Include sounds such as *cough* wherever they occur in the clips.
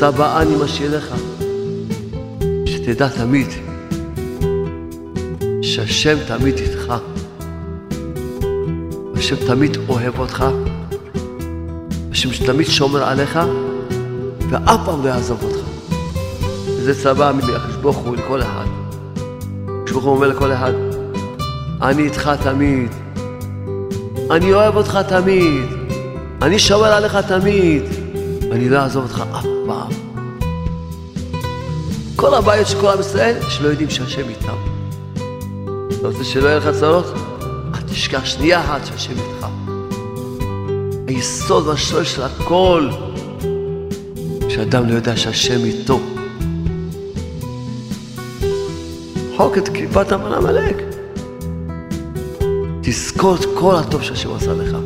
צבא אני משאיר לך, שתדע תמיד שהשם תמיד איתך, השם תמיד אוהב אותך, השם תמיד שומר עליך, ואף פעם לא יעזוב אותך. וזה צבא מהקדוש ברוך הוא לכל אחד. הקדוש ברוך הוא אומר לכל אחד, אני איתך תמיד, אני אוהב אותך תמיד, אני שומר עליך תמיד, אני לא אעזוב אותך אף פעם. כל הבעיות של כל עם ישראל, שלא יודעים שהשם איתם. אתה רוצה שלא יהיה לך צרות? אל תשכח שנייה אחת שהשם איתך. היסוד והשורש של הכל, שאדם לא יודע שהשם איתו. חוק את קליפת המן עמלק. תזכור את כל הטוב שהשם עשה לך.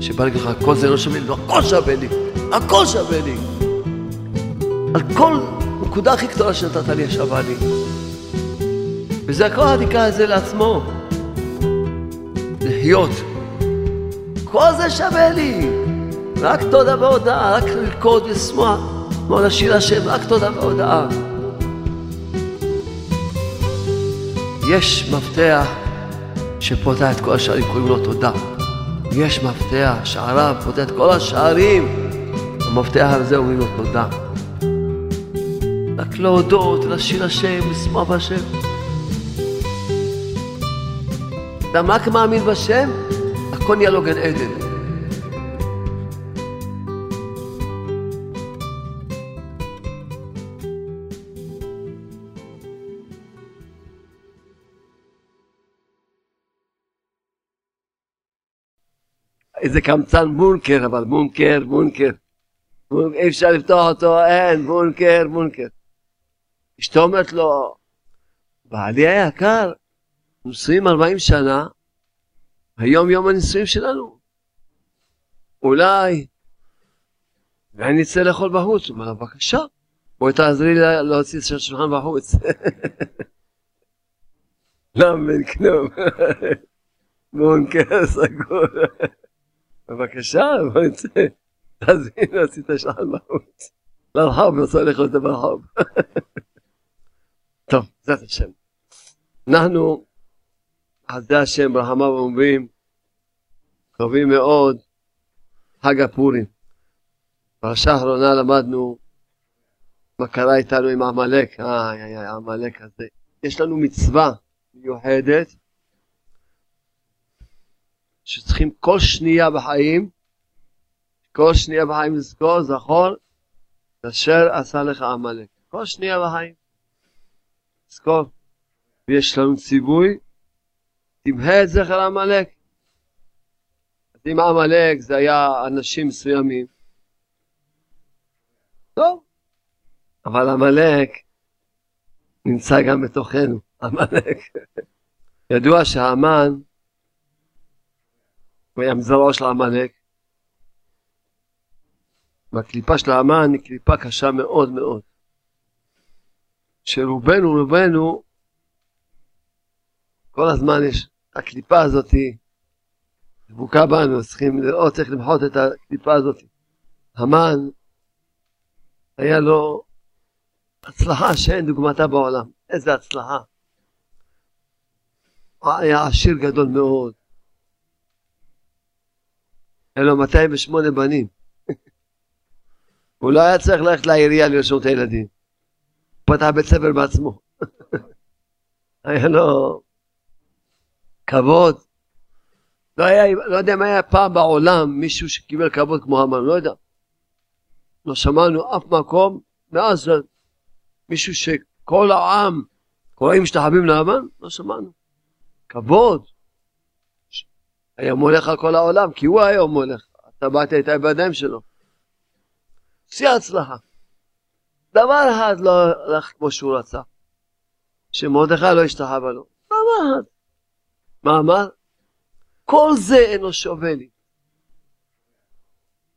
שבא להגיד לך, הכל זה לא שווה לי, הכל שווה לי, הכל שווה לי. על כל נקודה הכי קטנה שנתת לי, שווה לי. וזה הכל הדיקה הזה לעצמו. לחיות. כל זה שווה לי. רק תודה והודאה, רק לרקוד ולשמוח, כמו לשיר השם, רק תודה והודאה. יש מפתח שפותח את כל השערים, קוראים לו תודה. יש מפתח, שעריו פותח את כל השערים, המפתח הזה אומרים לו תודה. רק להודות, לשיר השם, לשמוח בהשם. אדם רק מאמין בשם, הכל נהיה לו גן עדן. איזה קמצן מונקר, אבל מונקר, מונקר. אי אפשר לפתוח אותו, אין, מונקר, מונקר. אשתו אומרת לו, בעלי היקר, נשואים 40 שנה, היום יום הנישואים שלנו. אולי, ואני אצא לאכול בחוץ. הוא אומר לה, בבקשה, בואי תעזרי לי להוציא את השולחן בחוץ. *laughs* לא מבין כלום. *laughs* מונקר סגור. *laughs* בבקשה, בוא נצא. תעזרי להוציא את השולחן בחוץ. לרחוב, רוצה לאכול את זה ברחוב. טוב, זאת השם. אנחנו, חסדי השם, ברחמיו אומרים, קרובים מאוד, חג הפורים. פרשה האחרונה למדנו מה קרה איתנו עם עמלק, איי איי איי, עמלק הזה. יש לנו מצווה מיוחדת, שצריכים כל שנייה בחיים, כל שנייה בחיים לזכור, זכור, אשר עשה לך עמלק. כל שנייה בחיים. זכור. ויש לנו ציווי, תמחה את זכר עמלק. אז אם עמלק זה היה אנשים מסוימים, טוב, אבל עמלק נמצא גם בתוכנו, עמלק. *laughs* ידוע שהמן הוא היה מזרעו של עמלק, והקליפה של האמן היא קליפה קשה מאוד מאוד. שרובנו רובנו כל הזמן יש, הקליפה הזאת דבוקה בנו, צריכים לראות איך למחות את הקליפה הזאת. המן היה לו הצלחה שאין דוגמתה בעולם, איזה הצלחה. היה עשיר גדול מאוד. היה לו 208 בנים. *laughs* הוא לא היה צריך ללכת לעירייה לרשום את הילדים. פתח בית ספר בעצמו. *laughs* היה לו כבוד. לא, היה, לא יודע אם היה פעם בעולם מישהו שקיבל כבוד כמו המן, לא יודע. לא שמענו אף מקום מאז מישהו שכל העם קוראים משתחווים להמן, לא שמענו. כבוד. היה מולך על כל העולם, כי הוא היה מולך. אתה באת איתה בידיים שלו. שיא הצלחה. דבר אחד לא הלך כמו שהוא רצה, שמרדכי לא השתחווה לו. דבר אחד. מה אמר? כל זה אינו שווה לי.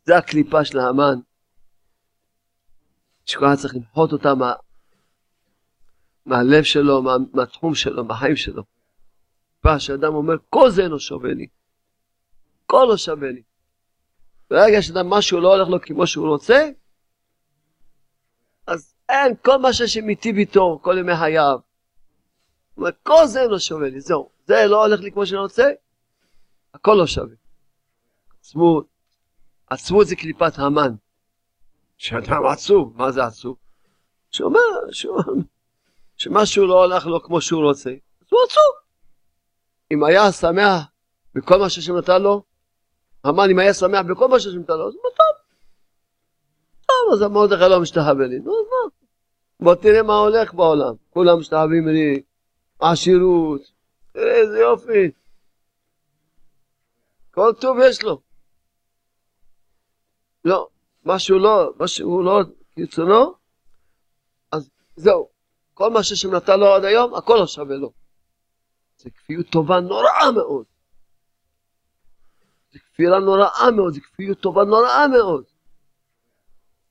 זה הקליפה של האמן, שכל אחד צריך למחות אותה מה, מהלב שלו, מה, מהתחום שלו, מהחיים שלו. מה שאדם אומר, כל זה אינו שווה לי. כל לא שווה לי. ברגע שאדם משהו לא הולך לו כמו שהוא רוצה, אין, כל מה שמיטיב איתו, כל ימי חייו. כל זה לא שווה לי, זהו. זה לא הולך לי כמו שאני רוצה, הכל לא שווה. עצמות, עצמות זה קליפת המן. שאדם עצוב, מה זה עצוב? שאומר, שמשהו לא הולך לו כמו שהוא רוצה, אז הוא עצוב. אם היה שמח בכל מה שהשם נתן לו, המן אם היה שמח בכל מה שהשם נתן לו, אז הוא טוב. טוב, אז מרדכי לא משתחווה לי. נו? בוא תראה מה הולך בעולם. כולם משתחווים לי, עשירות, תראה איזה יופי. כל טוב יש לו. לא, משהו לא, משהו לא כרצונו, אז זהו. כל מה שהשם נתן לו עד היום, הכל לא שווה לו. זה כפיות טובה נוראה מאוד. זה כפירה נוראה מאוד, זה כפיות טובה נוראה מאוד.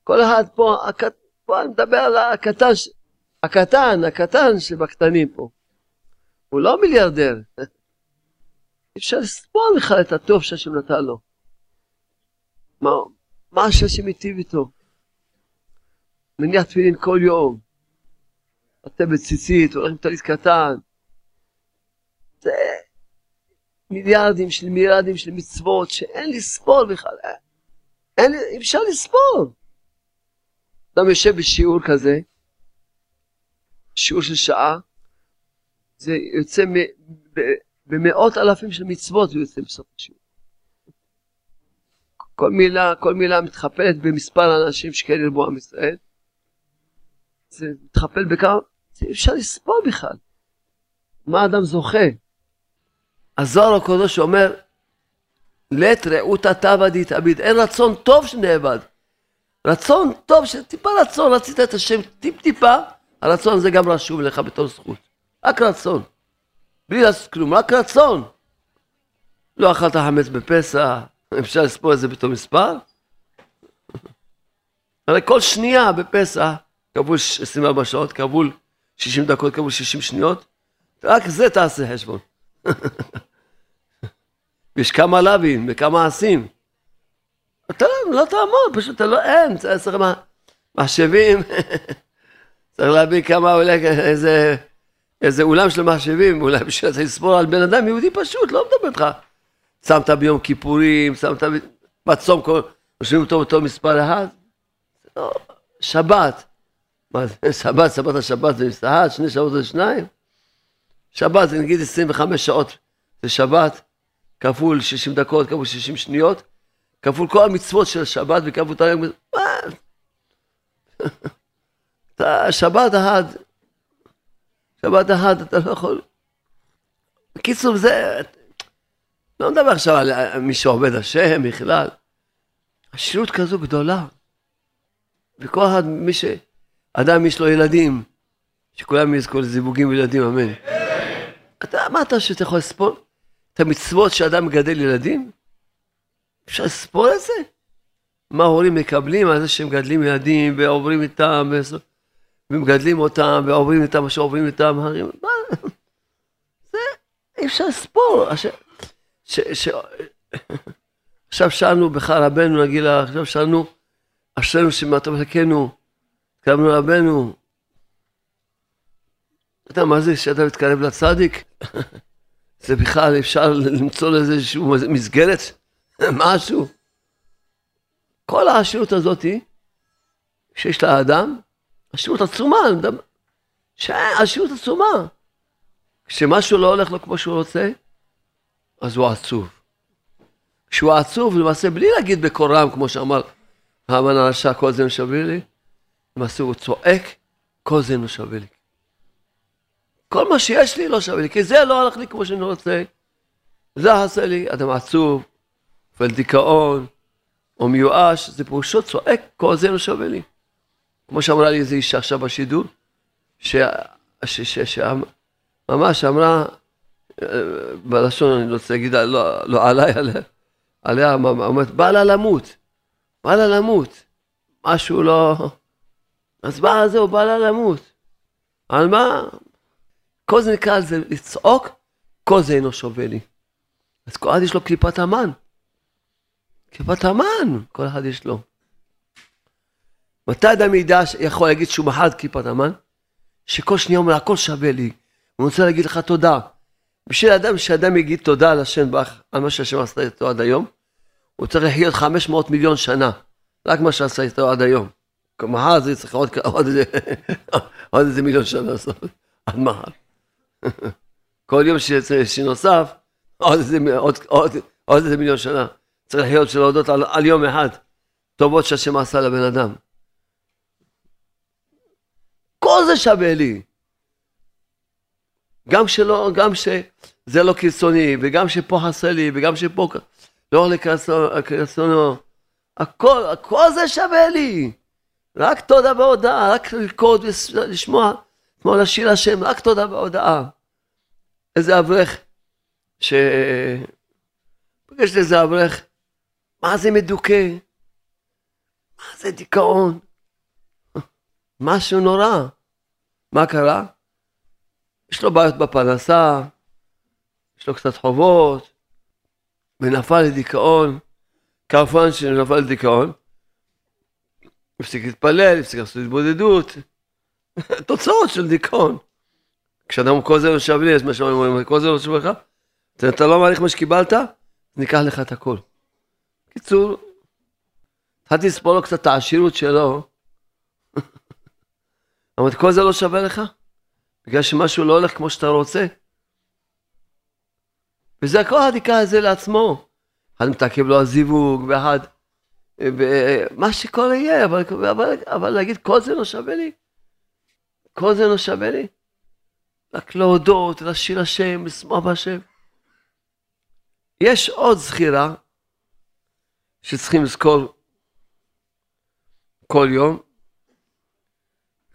כל אחד פה, הקט... פה אני מדבר על הקטן, הקטן, הקטן שבקטנים פה. הוא לא מיליארדר. אי *laughs* אפשר לספור לך את הטוב שהשם נתן לו. מה, מה שהשם היטיב איתו. מניח תפילין כל יום. אתה בציצית, הולך עם קטן. זה מיליארדים של מיליארדים של מצוות שאין לספור בכלל. אין, אי אפשר לספור. אדם יושב בשיעור כזה, שיעור של שעה, זה יוצא במאות אלפים של מצוות זה יוצא בסוף השיעור. כל מילה, כל מילה מתחפלת במספר האנשים שכן ירבו עם ישראל. זה מתחפל בכמה, זה אפשר לספור בכלל. מה אדם זוכה? הזוהר הקדוש אומר, לית רעותא תבא דתאביד, אין רצון טוב שנאבד. רצון טוב, טיפה רצון, רצית את השם טיפ טיפה, הרצון הזה גם רשום לך בתור זכות. רק רצון. בלי לעשות כלום, רק רצון. לא אכלת חמץ בפסח, *laughs* אפשר לספור את זה בתור מספר? *laughs* הרי כל שנייה בפסח, כבול 24 שעות, כבול 60 דקות, כבול 60 שניות, רק זה תעשה חשבון. *laughs* יש כמה לאווים וכמה עשים. אתה לא, לא תעמוד, פשוט אתה לא, אין, צריך מה, מחשבים, *laughs* צריך להביא כמה עולה, איזה, איזה אולם של מחשבים, אולי בשביל זה לספור על בן אדם יהודי פשוט, לא מדבר איתך. שמת ביום כיפורים, שמת בצום, יושבים אותו אותו מספר אחד, לא, שבת, מה זה, *laughs* שבת, שבת השבת זה מסתהת, שני שעות זה שניים, שבת זה נגיד 25 שעות זה שבת, כפול 60 דקות, כפול 60 שניות, כפול כל המצוות של שבת וכפול תרי"ג מה? *laughs* אתה שבת אחת, שבת אחת אתה לא יכול. בקיצור זה, לא מדבר עכשיו על מי שעובד השם בכלל. השירות כזו גדולה. וכל אחד, מי ש... אדם יש לו ילדים, שכולם יזכו לזיווגים וילדים, אמן. אתה אמרת שאתה יכול לספור את המצוות שאדם מגדל ילדים? אפשר לספור את זה? מה ההורים מקבלים על זה שהם מגדלים ילדים ועוברים איתם ומגדלים אותם ועוברים איתם מה שעוברים איתם? מה? זה אי אפשר לספור. עכשיו שאלנו בכלל רבנו, נגיד עכשיו שאלנו, אשרנו שמטה מחלקנו, קרבנו רבנו. אתה יודע מה זה שאתה מתקרב לצדיק? זה בכלל אפשר למצוא לזה איזושהי מסגרת, *laughs* משהו. כל העשירות הזאתי שיש לאדם, עשירות עצומה, עשירות עצומה. כשמשהו לא הולך לו כמו שהוא רוצה, אז הוא עצוב. כשהוא עצוב, למעשה, בלי להגיד בקול רם, כמו שאמר המן הרשע, כל זה משווה לי, למעשה הוא צועק, כל זה לא שווה לי. כל מה שיש לי לא שווה לי, כי זה לא הלך לי כמו שאני רוצה. זה עשה לי, אדם עצוב, נופל דיכאון, או מיואש, זה פירושו צועק, כל זה לא שווה לי. כמו שאמרה לי איזו אישה עכשיו בשידור, שממש אמרה, בלשון אני לא רוצה להגיד, לא, לא עליי, *laughs* עליה, עליה, אומרת, בא לה למות, בא לה למות, משהו לא... אז בא זהו, בא לה למות. על מה? כל זה נקרא לזה לצעוק, כל זה אינו שווה לי. אז כל אחד יש לו קליפת המן. קליפת המן, כל אחד יש לו. מתי אדם ידע, יכול להגיד שהוא מחר את כיפת המן? שכל שנייה אומר, הכל שווה לי. הוא רוצה להגיד לך תודה. בשביל אדם, שאדם יגיד תודה על השם על מה שהשם עשה איתו עד היום, הוא צריך לחיות 500 מיליון שנה. רק מה שעשה איתו עד היום. מחר זה צריך עוד, עוד, עוד איזה מיליון שנה לעשות, עד מחר. כל יום שנוסף, עוד איזה, עוד, עוד, עוד איזה מיליון שנה. צריך לחיות של להודות על, על יום אחד, טובות שהשם עשה לבן אדם. כל זה שווה לי. גם שלא, גם שזה לא קיצוני, וגם שפה חסר לי, וגם שפה לא לקרצונו, הכל, הכל זה שווה לי. רק תודה והודאה, רק לרקוד ולשמוע, כמו לשיר השם, רק תודה והודאה. איזה אברך, ש... פגשתי איזה אברך, מה זה מדוכא? מה זה דיכאון? משהו נורא. מה קרה? יש לו בעיות בפרנסה, יש לו קצת חובות, ונפל לדיכאון. כמובן שנפל לדיכאון, הפסיק להתפלל, הפסיק לעשות התבודדות. *laughs* תוצאות של דיכאון. כשאדם כל זה לא שווה לי, אז מה שאומרים, כל זה לא שווה לך, אתה לא מעריך מה שקיבלת, ניקח לך את הכל. קיצור, התחלתי לספור לו קצת את העשירות שלו. *laughs* אמרתי, כל זה לא שווה לך? בגלל שמשהו לא הולך כמו שאתה רוצה? וזה הכל הדיקה הזה לעצמו. אחד מתעכב לו הזיווג, ואחד... מה שכל יהיה, אבל, אבל, אבל להגיד, כל זה לא שווה לי? כל זה לא שווה לי? רק להודות, לשיר השם, לשמוח בהשם. יש עוד זכירה שצריכים לזכור כל יום,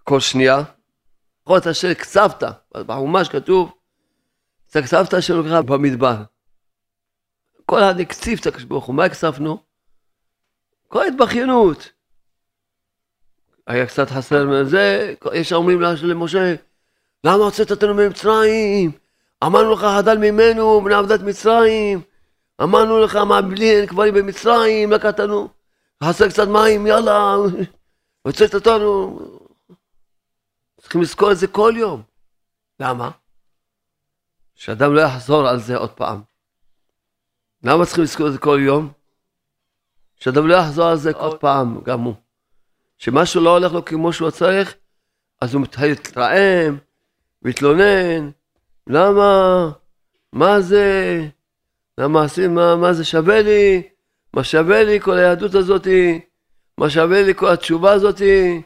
כל שנייה. לפחות אשר קצבת, בחומש כתוב, זה קצבת שלוקחה במדבר. כל הנקציב את הקדוש ברוך מה הקצפנו? כל ההתבכיינות. היה קצת חסר מזה, יש אומרים למשה, למה הוצאת אותנו ממצרים? אמרנו לך חדל ממנו בני עבדת מצרים, אמרנו לך מה בלי אין קברים במצרים, לקחתנו, חסר קצת מים, יאללה, הוצאת אותנו. צריכים לזכור את זה כל יום. למה? שאדם לא יחזור על זה עוד פעם. למה צריכים לזכור את זה כל יום? שאדם לא יחזור על זה עוד פעם, גם הוא. שמשהו לא הולך לו כמו שהוא צריך, אז הוא מתרעם, מתלונן, למה? מה זה? למה עושים, מה, מה זה שווה לי? מה שווה לי כל היהדות הזאתי? מה שווה לי כל התשובה הזאתי?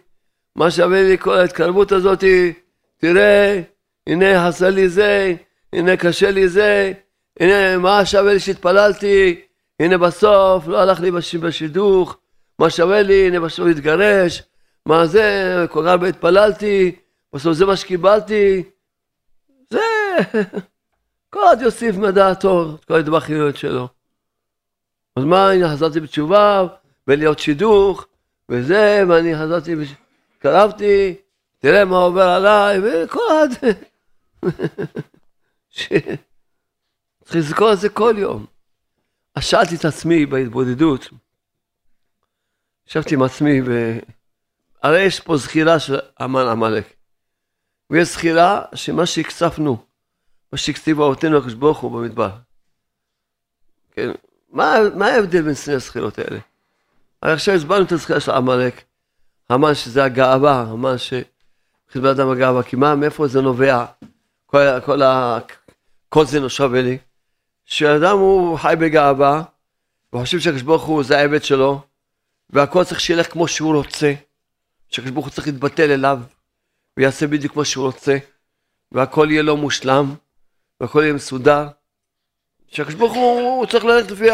מה שווה לי כל ההתקרבות הזאתי? תראה, הנה חסר לי זה, הנה קשה לי זה, הנה מה שווה לי שהתפללתי, הנה בסוף לא הלך לי בשידוך, מה שווה לי, הנה בסוף התגרש, מה זה, כל כך הרבה התפללתי, בסוף זה מה שקיבלתי, זה, *laughs* כל עוד יוסיף מדעתו כל ההתבכיויות שלו. אז מה, הנה חזרתי בתשובה, ולהיות שידוך, וזה, ואני חזרתי, קרבתי, תראה מה עובר עליי, וכל אחד. *laughs* צריך לזכור את זה כל יום. אז שאלתי את עצמי בהתבודדות, ישבתי עם עצמי, ו... הרי יש פה זכירה של אמן עמלק. ויש זכירה שמה שהקצפנו, מה שהקציבו אבותינו הקדוש ברוך הוא במדבר. כן, מה, מה ההבדל בין שני הזכירות האלה? הרי עכשיו הסברנו את הזכירה של עמלק, המן שזה הגאווה, המן ש... בן אדם הגאווה, כי מה, מאיפה זה נובע? כל, כל, ה... כל זה נושב לי. שאדם הוא חי בגאווה, וחושב שהקדוש ברוך הוא זה העבד שלו, והכל צריך שילך כמו שהוא רוצה, שהקדוש ברוך הוא צריך להתבטל אליו, ויעשה בדיוק כמו שהוא רוצה, והכל יהיה לו מושלם, והכל יהיה מסודר. שהקדוש ברוך הוא, צריך ללכת לפי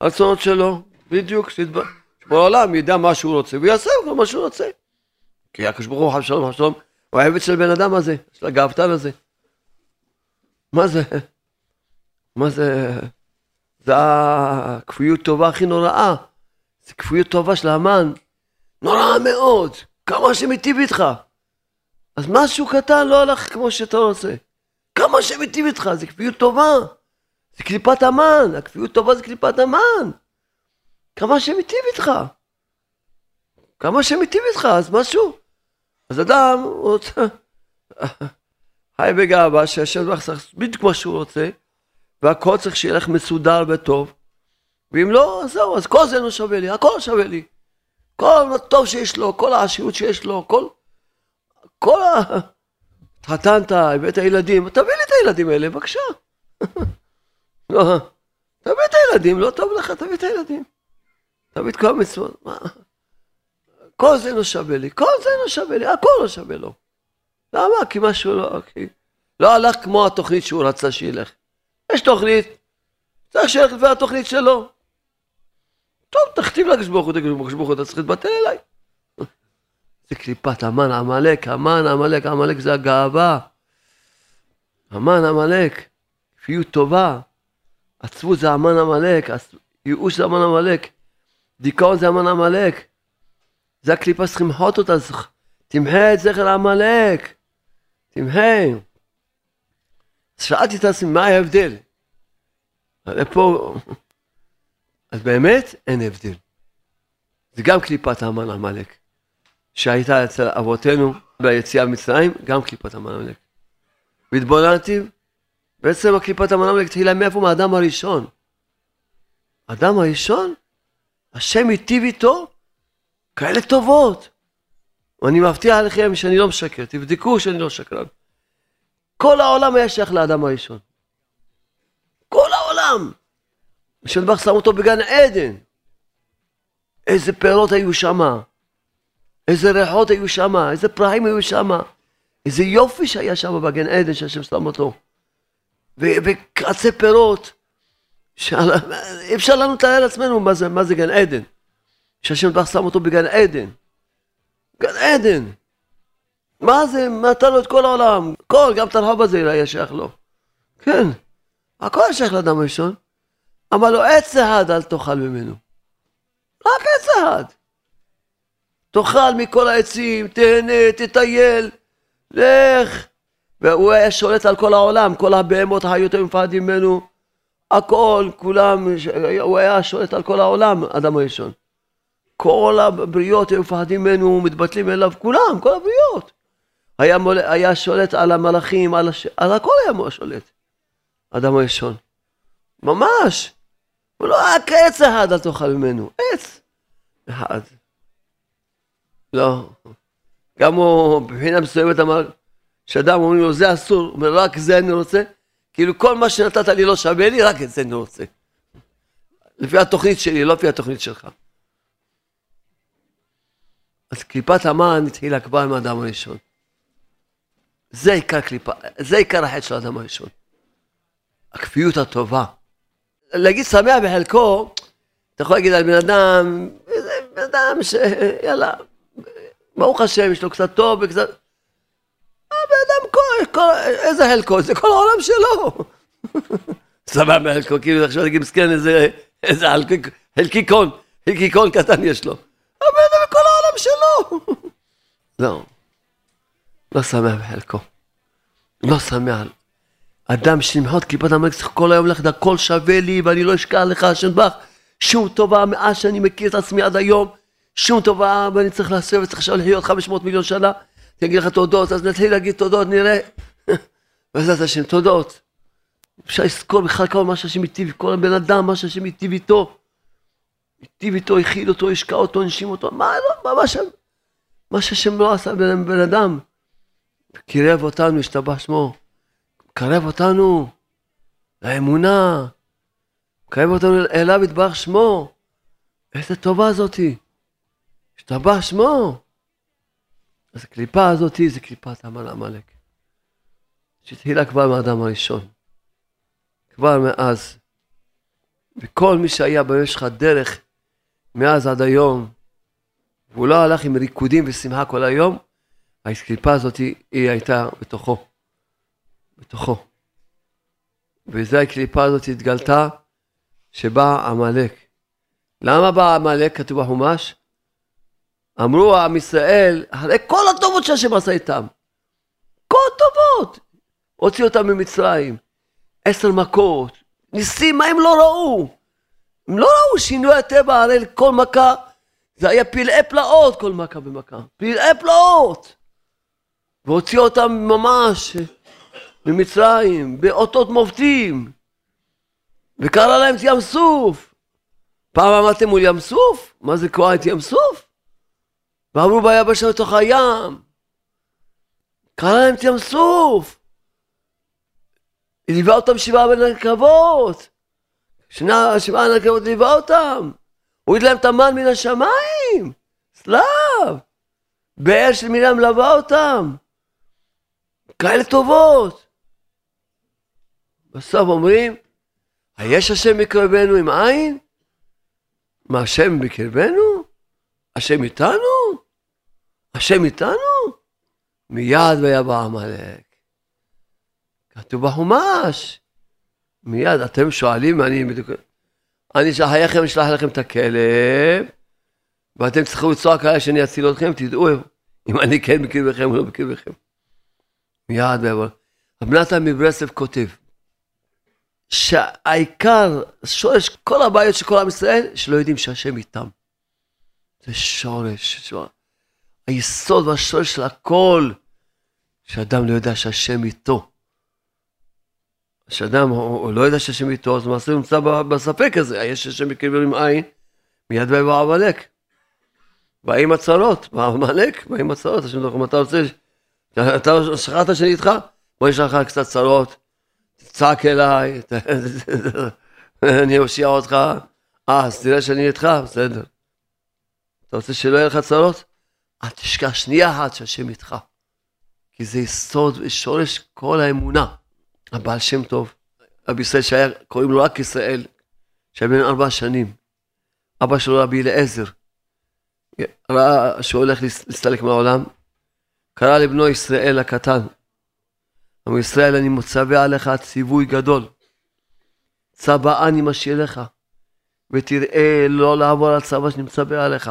הרצונות שלו, בדיוק, שבעולם ידע מה שהוא רוצה, ויעשה מה שהוא רוצה. כי הקדוש ברוך הוא חב שלום, חב שלום, הוא העבד של בן אדם הזה, של הגאוותן הזה. מה זה? מה זה? זה הכפיות טובה הכי נוראה. זה כפיות טובה של המן. נורא מאוד. כמה שמיטיב איתך. אז משהו קטן לא הלך כמו שאתה רוצה. כמה שמיטיב איתך, זה כפיות טובה. זה קליפת המן. הכפיות טובה זה קליפת המן. כמה שמיטיב איתך. כמה שמיטיב איתך, אז משהו. אז אדם רוצה, *laughs* חי בגאווה שהשם יברך בדיוק מה שהוא רוצה, והכל צריך שיהיה לך מסודר וטוב, ואם לא, אז זהו, אז כל זה לא שווה לי, הכל שווה לי. כל הטוב שיש לו, כל העשירות שיש לו, כל... כל ה... התחתנת, הבאת ילדים, תביא לי את הילדים האלה, בבקשה. *laughs* לא, תביא את הילדים, לא טוב לך, תביא את הילדים. תביא את כל המצוות. כל זה לא שווה לי, כל זה לא שווה לי, הכל לא שווה לו. למה? כי משהו לא... כי... לא הלך כמו התוכנית שהוא רצה שילך. יש תוכנית, צריך שילך לפי התוכנית שלו. טוב, תכתיב לקדוש ברוך הוא, תגיד לקדוש ברוך הוא, אתה צריך להתבטל אליי. זה קליפת המן עמלק, המן עמלק, עמלק זה הגאווה. המן עמלק, כפיות טובה. עצבות זה המן עמלק, ייאוש זה המן עמלק, דיכאון זה המן עמלק. זה הקליפה שצריכים למחות אותה, תמחה את זכר עמלק, תמחה. אז שאלתי את עצמי, מה ההבדל? פה... אז באמת אין הבדל. זה גם קליפת המן עמלק. שהייתה אצל אבותינו ביציאה ממצרים, גם קליפת המנמלק. והתבוננתי, בעצם הקליפת המנמלק התחילה מאיפה? מהאדם הראשון. האדם הראשון, השם היטיב איתו כאלה טובות. ואני מבטיח לכם שאני לא משקר, תבדקו שאני לא שקרן. כל העולם היה שייך לאדם הראשון. כל העולם. ושנבח שם אותו בגן עדן. איזה פירות היו שמה. איזה ריחות היו שם, איזה פרחים היו שם, איזה יופי שהיה שם בגן עדן שהשם שם אותו. וקרצי פירות, אי אפשר לנו לתאר לעצמנו מה זה, מה זה גן עדן. שהשם דבר שם אותו בגן עדן. גן עדן. מה זה, נתן לו את כל העולם, כל, גם את הרחוב הזה היה שייך לו. כן, הכל שייך לאדם הראשון. אמר לו, עץ אחד אל תאכל ממנו. רק עץ אחד. תאכל מכל העצים, תהנה, תטייל, לך. והוא היה שולט על כל העולם, כל הבהמות היו מפחדים ממנו, הכל, כולם, הוא היה שולט על כל העולם, אדם הראשון. כל הבריות היו מפחדים ממנו, מתבטלים אליו, כולם, כל הבריות. היה, מול, היה שולט על המלאכים, על, הש... על הכל היה שולט, אדם הראשון. ממש. הוא לא היה כעץ אחד אל תאכל ממנו, עץ אחד. לא. גם הוא מבחינה מסוימת אמר, שאדם אומרים לו זה אסור, אומר רק זה אני רוצה, כאילו כל מה שנתת לי לא שווה לי, רק את זה אני רוצה. לפי התוכנית שלי, לא לפי התוכנית שלך. אז קליפת המן התחילה כבר עם האדם הראשון. זה עיקר קליפה, זה עיקר החטא של האדם הראשון. הכפיות הטובה. להגיד שמח בחלקו, אתה יכול להגיד על בן אדם, בן אדם שיאללה, ברוך השם, יש לו קצת טוב וקצת... הבן אדם כל, כל, איזה חלקו? זה כל העולם שלו. *laughs* סבבה חלקו, כאילו עכשיו נגיד מסכן איזה, איזה חלקיקון, חלקיקון קטן יש לו. הבן אדם כל העולם שלו. *laughs* לא, לא שמח בחלקו. לא שמח. אדם שנמחות כיפת המלך צריך כל היום ללכת, הכל שווה לי ואני לא אשכח לך, השם בך, שום טובה מאז שאני מכיר את עצמי עד היום. שום טובה ואני צריך לעשות וצריך עכשיו לחיות 500 מיליון שנה, אני אגיד לך תודות, אז נתחיל להגיד תודות, נראה. *laughs* בעזרת השם, תודות. אפשר לזכור בכלל כמה מה שהשם היטיב, כל הבן אדם, מה שהשם היטיב איתו. היטיב איתו, הכיל אותו, השקע אותו, הנשים אותו, מה, מה, מה, שם, מה שהשם לא עשה בן, בן אדם. קירב אותנו, השתבח שמו. קרב אותנו לאמונה. קרב אותנו אליו יתברך שמו. איזה טובה זאתי. השתבח שמו. אז הקליפה הזאת זה קליפת המן עמלק. שהתחילה כבר מהאדם הראשון. כבר מאז. וכל מי שהיה במשך הדרך, מאז עד היום, והוא לא הלך עם ריקודים ושמחה כל היום, הקליפה הזאת היא הייתה בתוכו. בתוכו. וזו הקליפה הזאת התגלתה שבא עמלק. למה בא עמלק? כתוב בחומש? אמרו עם ישראל, אחרי כל הטובות שהשם עשה איתם, כל הטובות, הוציא אותם ממצרים, עשר מכות, ניסים, מה הם לא ראו? הם לא ראו שינוי הטבע, הרי כל מכה זה היה פלאי פלאות כל מכה במכה. פלאי פלאות! והוציא אותם ממש ממצרים, באותות מופתים. וקרא להם את ים סוף. פעם אמרתם מול ים סוף? מה זה קרוע את ים סוף? ועברו ביבשה בתוך הים. קרע להם את ים סוף. ליווה אותם שבעה ענני כבוד. שבעה ענני כבוד ליווה אותם. הוריד להם את המן מן השמיים. שליו. באר של מרים מלווה אותם. כאלה טובות. בסוף אומרים, היש השם בקרבנו אם אין? מה השם בקרבנו? השם איתנו? השם איתנו? מיד ויבא עמלק. כתוב בחומש. מיד, אתם שואלים, אני בדיוק... אני שחייכם אשלח לכם את הכלב, ואתם צריכו לצעוק עליי שאני אציל אתכם, תדעו אם אני כן בקרבכם או לא בקרבכם. מיד ויבוא. רב נתן מברסלב כותב, שהעיקר, שורש כל הבעיות של כל עם ישראל, שלא יודעים שהשם איתם. זה שורש, שורש. היסוד והשורש של הכל, שאדם לא יודע שהשם איתו. כשאדם הוא, לא יודע שהשם איתו, אז למעשה הוא נמצא בספק הזה, יש השם עם עין, מיד ויבוא עמלק. באים הצרות, בעמלק, באים הצרות, השם דרך אתה רוצה, אתה שכחת שאני איתך? בוא נשאר לך קצת צרות, תצעק אליי, *laughs* אני אושיע אותך, אה, אז תראה שאני איתך, בסדר. אתה רוצה שלא יהיה לך צרות? אל תשכח שנייה אחת שהשם איתך. כי זה יסוד ושורש כל האמונה. הבעל שם טוב, רבי ישראל שהיה, קוראים לו רק ישראל, שהיה בן ארבע שנים. אבא שלו רבי אליעזר, ראה שהוא הולך להסתלק מהעולם, קרא לבנו ישראל הקטן, אמר ישראל אני מצווה עליך ציווי גדול, צבא אני משאיר לך, ותראה לא לעבור על צבא שאני מצווה עליך.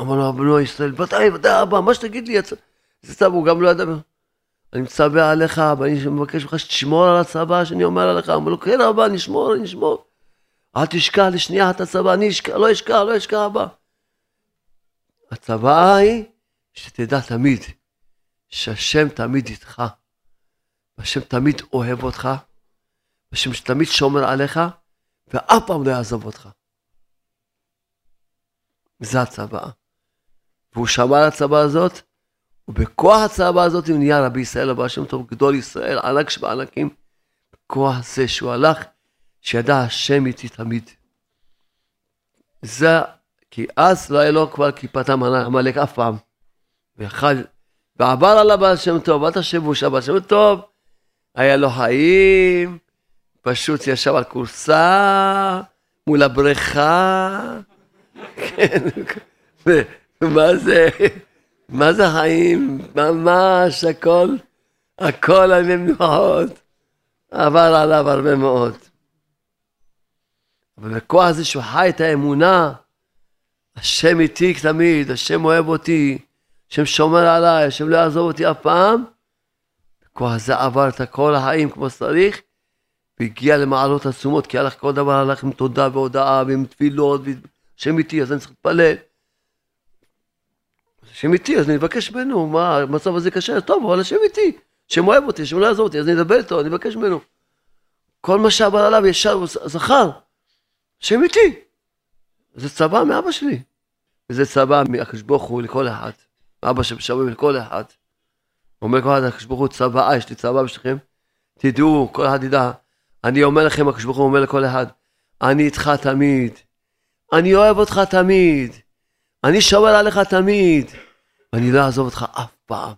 אמר לו בנו ישראל, ודאי, ודאי אבא, מה שתגיד לי, זה צבא, הוא גם לא ידע. אני מצווה עליך, ואני מבקש ממך שתשמור על הצבא שאני אומר עליך. אמר לו, כן אבא, אני אשמור, אני אשמור. אל תשכח לשנייה את הצבא, אני אשכח, לא אשכח, לא אשכח אבא. הצבא היא שתדע תמיד שהשם תמיד איתך, והשם תמיד אוהב אותך, והשם תמיד שומר עליך, ואף פעם לא יעזוב אותך. זה הצבא. והוא שמע על הצבא הזאת, ובכוח הצבא הזאת הוא נהיה רבי ישראל הבא שם טוב, גדול ישראל, ענק שבענקים. בכוח זה שהוא הלך, שידע השם איתי תמיד. זה, כי אז לא היה לו כבר כיפת עמלק אף פעם. ויכל, ועבר על הבעל שם טוב, אל תחשבו שהבעל שם טוב, היה לו חיים, פשוט ישב על כורסה, מול הבריכה, *laughs* כן, ומה זה, מה זה חיים? ממש הכל, הכל על מנוחות. עבר עליו הרבה מאוד. אבל בכוח הזה שהוא חי את האמונה, השם איתי תמיד, השם אוהב אותי, השם שומר עליי, השם לא יעזוב אותי אף פעם. בכוח הזה עבר את כל החיים כמו שצריך, והגיע למעלות עצומות, כי הלך כל דבר הלך עם תודה והודאה ועם תפילות, השם איתי, אז אני צריך להתפלל. השם איתי, אז אני אבקש ממנו, מה, המצב הזה קשה, טוב, אבל השם איתי, השם אוהב אותי, השם לא יעזור אותי, אז אני אדבר איתו, אני אבקש ממנו. כל מה שעבר עליו ישר זכר, השם איתי. זה צבא מאבא שלי. וזה צבא מהקדוש ברוך הוא לכל אחד. אבא שמשלם לכל אחד. אומר כל אחד, הקדוש ברוך הוא צבא, יש לי צבא בשבילכם. תדעו, כל אחד ידע. אני אומר לכם, הקדוש ברוך הוא אומר לכל אחד, אני איתך תמיד. אני אוהב אותך תמיד. אני שומר עליך תמיד, ואני לא אעזוב אותך אף פעם.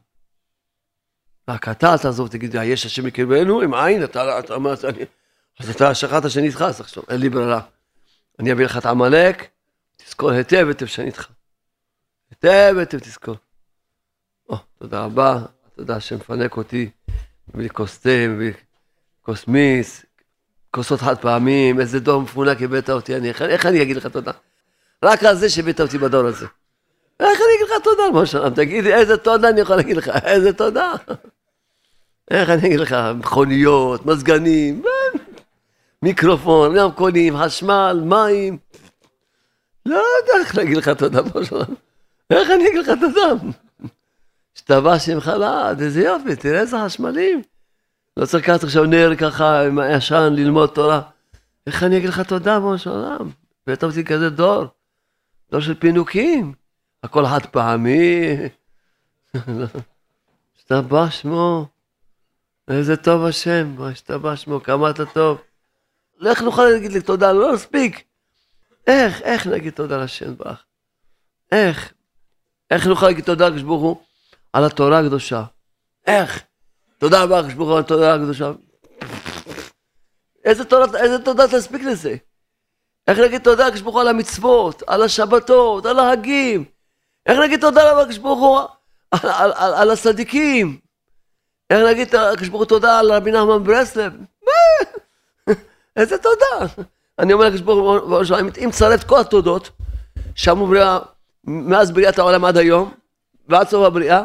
רק אתה אל תעזוב, תגיד, יש השם מקרבנו עם עין, אתה אמרת, אז אתה שכחת שאני איתך, אז עכשיו, אין לי ברירה. אני אביא לך את עמלק, תזכור היטב היטב שאני איתך. היטב היטב תזכור. או, תודה רבה, תודה שמפנק אותי, מביא לי כוס תה, מביא כוס מיס, כוסות חד פעמים, איזה דור מפונק הבאת אותי, אני, איך אני אגיד לך תודה? רק על זה שהבאת אותי בדור הזה. איך אני אגיד לך תודה, משה? תגיד לי איזה תודה אני יכול להגיד לך, איזה תודה. איך אני אגיד לך, מכוניות, מזגנים, מיקרופון, רמקולים, חשמל, מים. לא יודע איך להגיד לך תודה, איך אני אגיד לך תודה? השתבח שמך לעד, איזה יופי, תראה איזה חשמלים. לא צריך לקחת עכשיו נר ככה עם הישן ללמוד תורה. איך אני אגיד לך תודה, של עולם? הבאת אותי כזה דור, דור של פינוקים. הכל חד פעמי. השתבח שמו. איזה טוב השם, השתבח שמו, כמה אתה טוב. איך נוכל להגיד לי תודה? לא מספיק. איך, איך נגיד תודה לשם ברך? איך? איך נוכל להגיד תודה לקדוש ברוך הוא על התורה הקדושה? איך? תודה רבה לקדוש ברוך הוא על התורה הקדושה. איזה איזה תודה תספיק לזה? איך נגיד תודה לקדוש ברוך הוא על המצוות, על השבתות, על ההגים? איך נגיד תודה לקדוש ברוך הוא על, על, על, על הצדיקים? איך נגיד לקדוש ברוך הוא תודה על רבי נחמן ברסלב? *laughs* איזה תודה. אני אומר לקדוש ברוך הוא, אם תצרף כל התודות שאמרו בריאה מאז בריאת העולם עד היום ועד סוף הבריאה,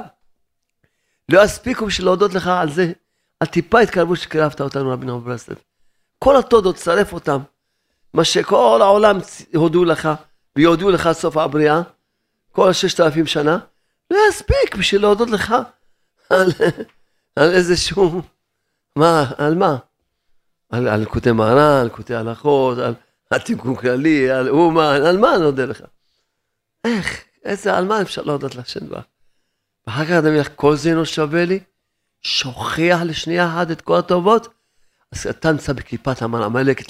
לא יספיקו בשביל להודות לך על זה, על טיפה התקרבות שקרבת אותנו רבי נחמן ברסלב. כל התודות, צרף אותם. מה שכל העולם הודו לך ויודו לך סוף הבריאה, כל הששת אלפים שנה, לא יספיק בשביל להודות לך *laughs* על, על איזשהו, מה, על מה? על, קוטי מהר"ן, על קוטי הלכות, על, על תיקון כללי, על אומן, על מה אני נודה לך? איך, איזה, על מה אפשר להודות להשם בה? ואחר כך אדם ילך, כל זה אינו שווה לי, שוכח לשנייה אחת את כל הטובות, אז אתה נמצא בקליפת עמלק,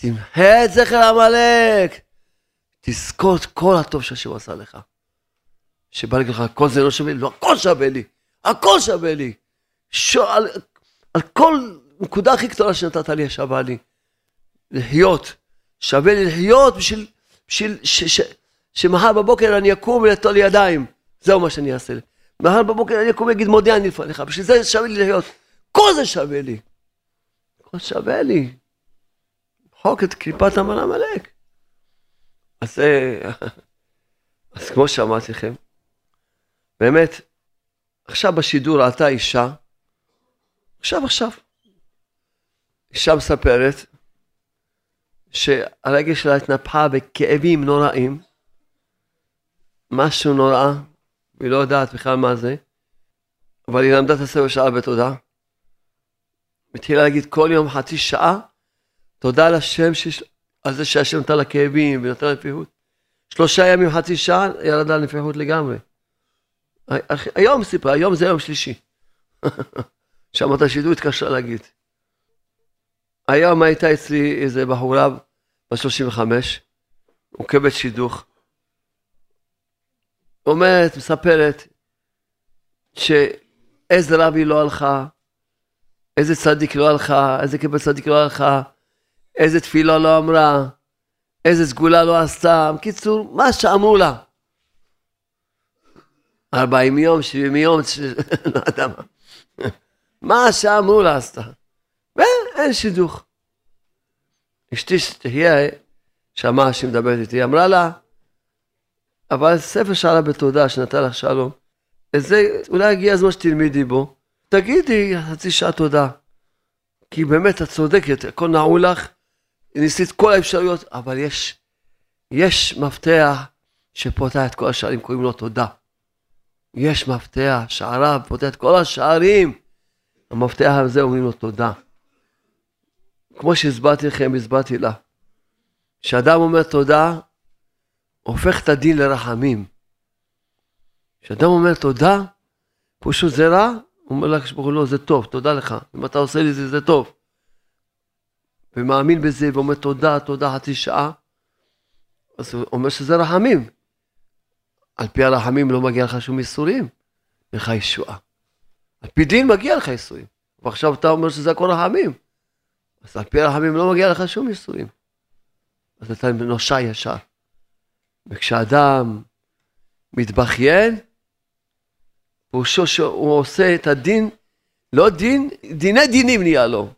תמחה את זכר עמלק, תזכור את כל הטוב שהשם עשה לך. שבא להגיד לך, כל זה לא שווה לי, לא, הכל שווה לי, הכל שווה לי. שו, על, על כל נקודה הכי קטנה שנתת לי, שווה לי. לחיות, שווה לי לחיות בשביל, בשביל ש, ש, שמחר בבוקר אני אקום ולטול ידיים. זהו מה שאני אעשה. מחר בבוקר אני אקום ואגיד מודיע אני לפניך, בשביל זה שווה לי לחיות. כל זה שווה לי. כל שווה לי. חוק את קליפת המן עמלק. אז, *laughs* אז כמו שאמרתי לכם, באמת, עכשיו בשידור עלתה אישה, עכשיו עכשיו, אישה מספרת שהרגל שלה התנפחה בכאבים נוראים, משהו נורא, היא לא יודעת בכלל מה זה, אבל היא למדה את הספר שעה בתודה. התחילה להגיד כל יום חצי שעה, תודה לשם שיש, על זה שהשם נתן לה כאבים ונתן לה נפיחות. שלושה ימים, חצי שעה, ירדה לנפיחות לגמרי. היום סיפרה, היום זה יום שלישי. *laughs* שמעת השידור התקשרה להגיד. היום הייתה אצלי איזה בחורה בת 35, עוקבת שידוך. אומרת, מספרת, שאיזה רבי לא הלכה, איזה צדיק לא הלכה, איזה כיפה צדיק לא הלכה, איזה תפילה לא אמרה, איזה סגולה לא עשתה. בקיצור, מה שאמרו לה. 40 יום, 70 יום, *laughs* לא יודע מה. מה שאמרו לה עשתה. ואין שידוך. אשתי שתהיה, שמעה שהיא מדברת איתי, אמרה לה, אבל ספר שאלה בתודה שנתן לך שלום, וזה אולי הגיע הזמן שתלמידי בו, תגידי חצי שעה תודה. כי באמת את צודקת, הכל נעול לך, ניסית כל האפשרויות, אבל יש, יש מפתח שפותח את כל השערים, קוראים לו תודה. יש מפתח, שעריו, פותח את כל השערים. המפתח הזה אומרים לו תודה. כמו שהסברתי לכם, הסברתי לה. כשאדם אומר תודה, הופך את הדין לרחמים. כשאדם אומר תודה, פשוט זה רע, הוא אומר לקדוש ברוך הוא לא, זה טוב, תודה לך. אם אתה עושה לי זה, זה טוב. ומאמין בזה ואומר תודה, תודה חצי שעה, אז הוא אומר שזה רחמים. על פי הרחמים לא מגיע לך שום ייסורים, לך ישועה. על פי דין מגיע לך ייסורים. ועכשיו אתה אומר שזה הכל רחמים. אז על פי הרחמים לא מגיע לך שום ייסורים. אז אתה נושע ישר. וכשאדם מתבכיין, פירושו שהוא עושה את הדין, לא דין, דיני דינים נהיה לו.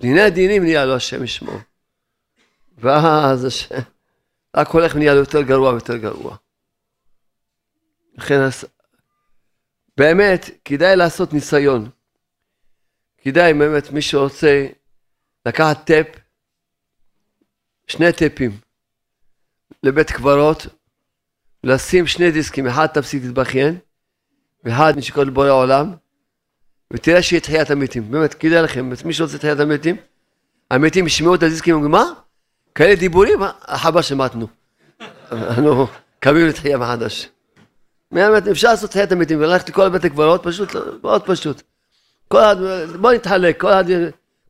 דיני דינים נהיה לו השם ישמו. ואז השם, רק הולך ונהיה לו יותר גרוע ויותר גרוע. לכן באמת כדאי לעשות ניסיון. כדאי באמת מי שרוצה לקחת טאפ שני טיפים לבית קברות, לשים שני דיסקים, אחד תפסיק להתבכיין, ואחד משקול לבורא העולם, ותראה שיהיה תחיית המתים. באמת, כדאי לכם, מי שרוצה תחיית המתים, המתים ישמעו את הדיסקים, אומרים, מה? כאלה דיבורים? חבל שמתנו. אנחנו *laughs* קמים לתחייה מחדש. באמת, אפשר לעשות תחיית המתים וללכת לכל בית הקברות, פשוט, מאוד פשוט. כל אחד, בוא נתחלק, כל אחד,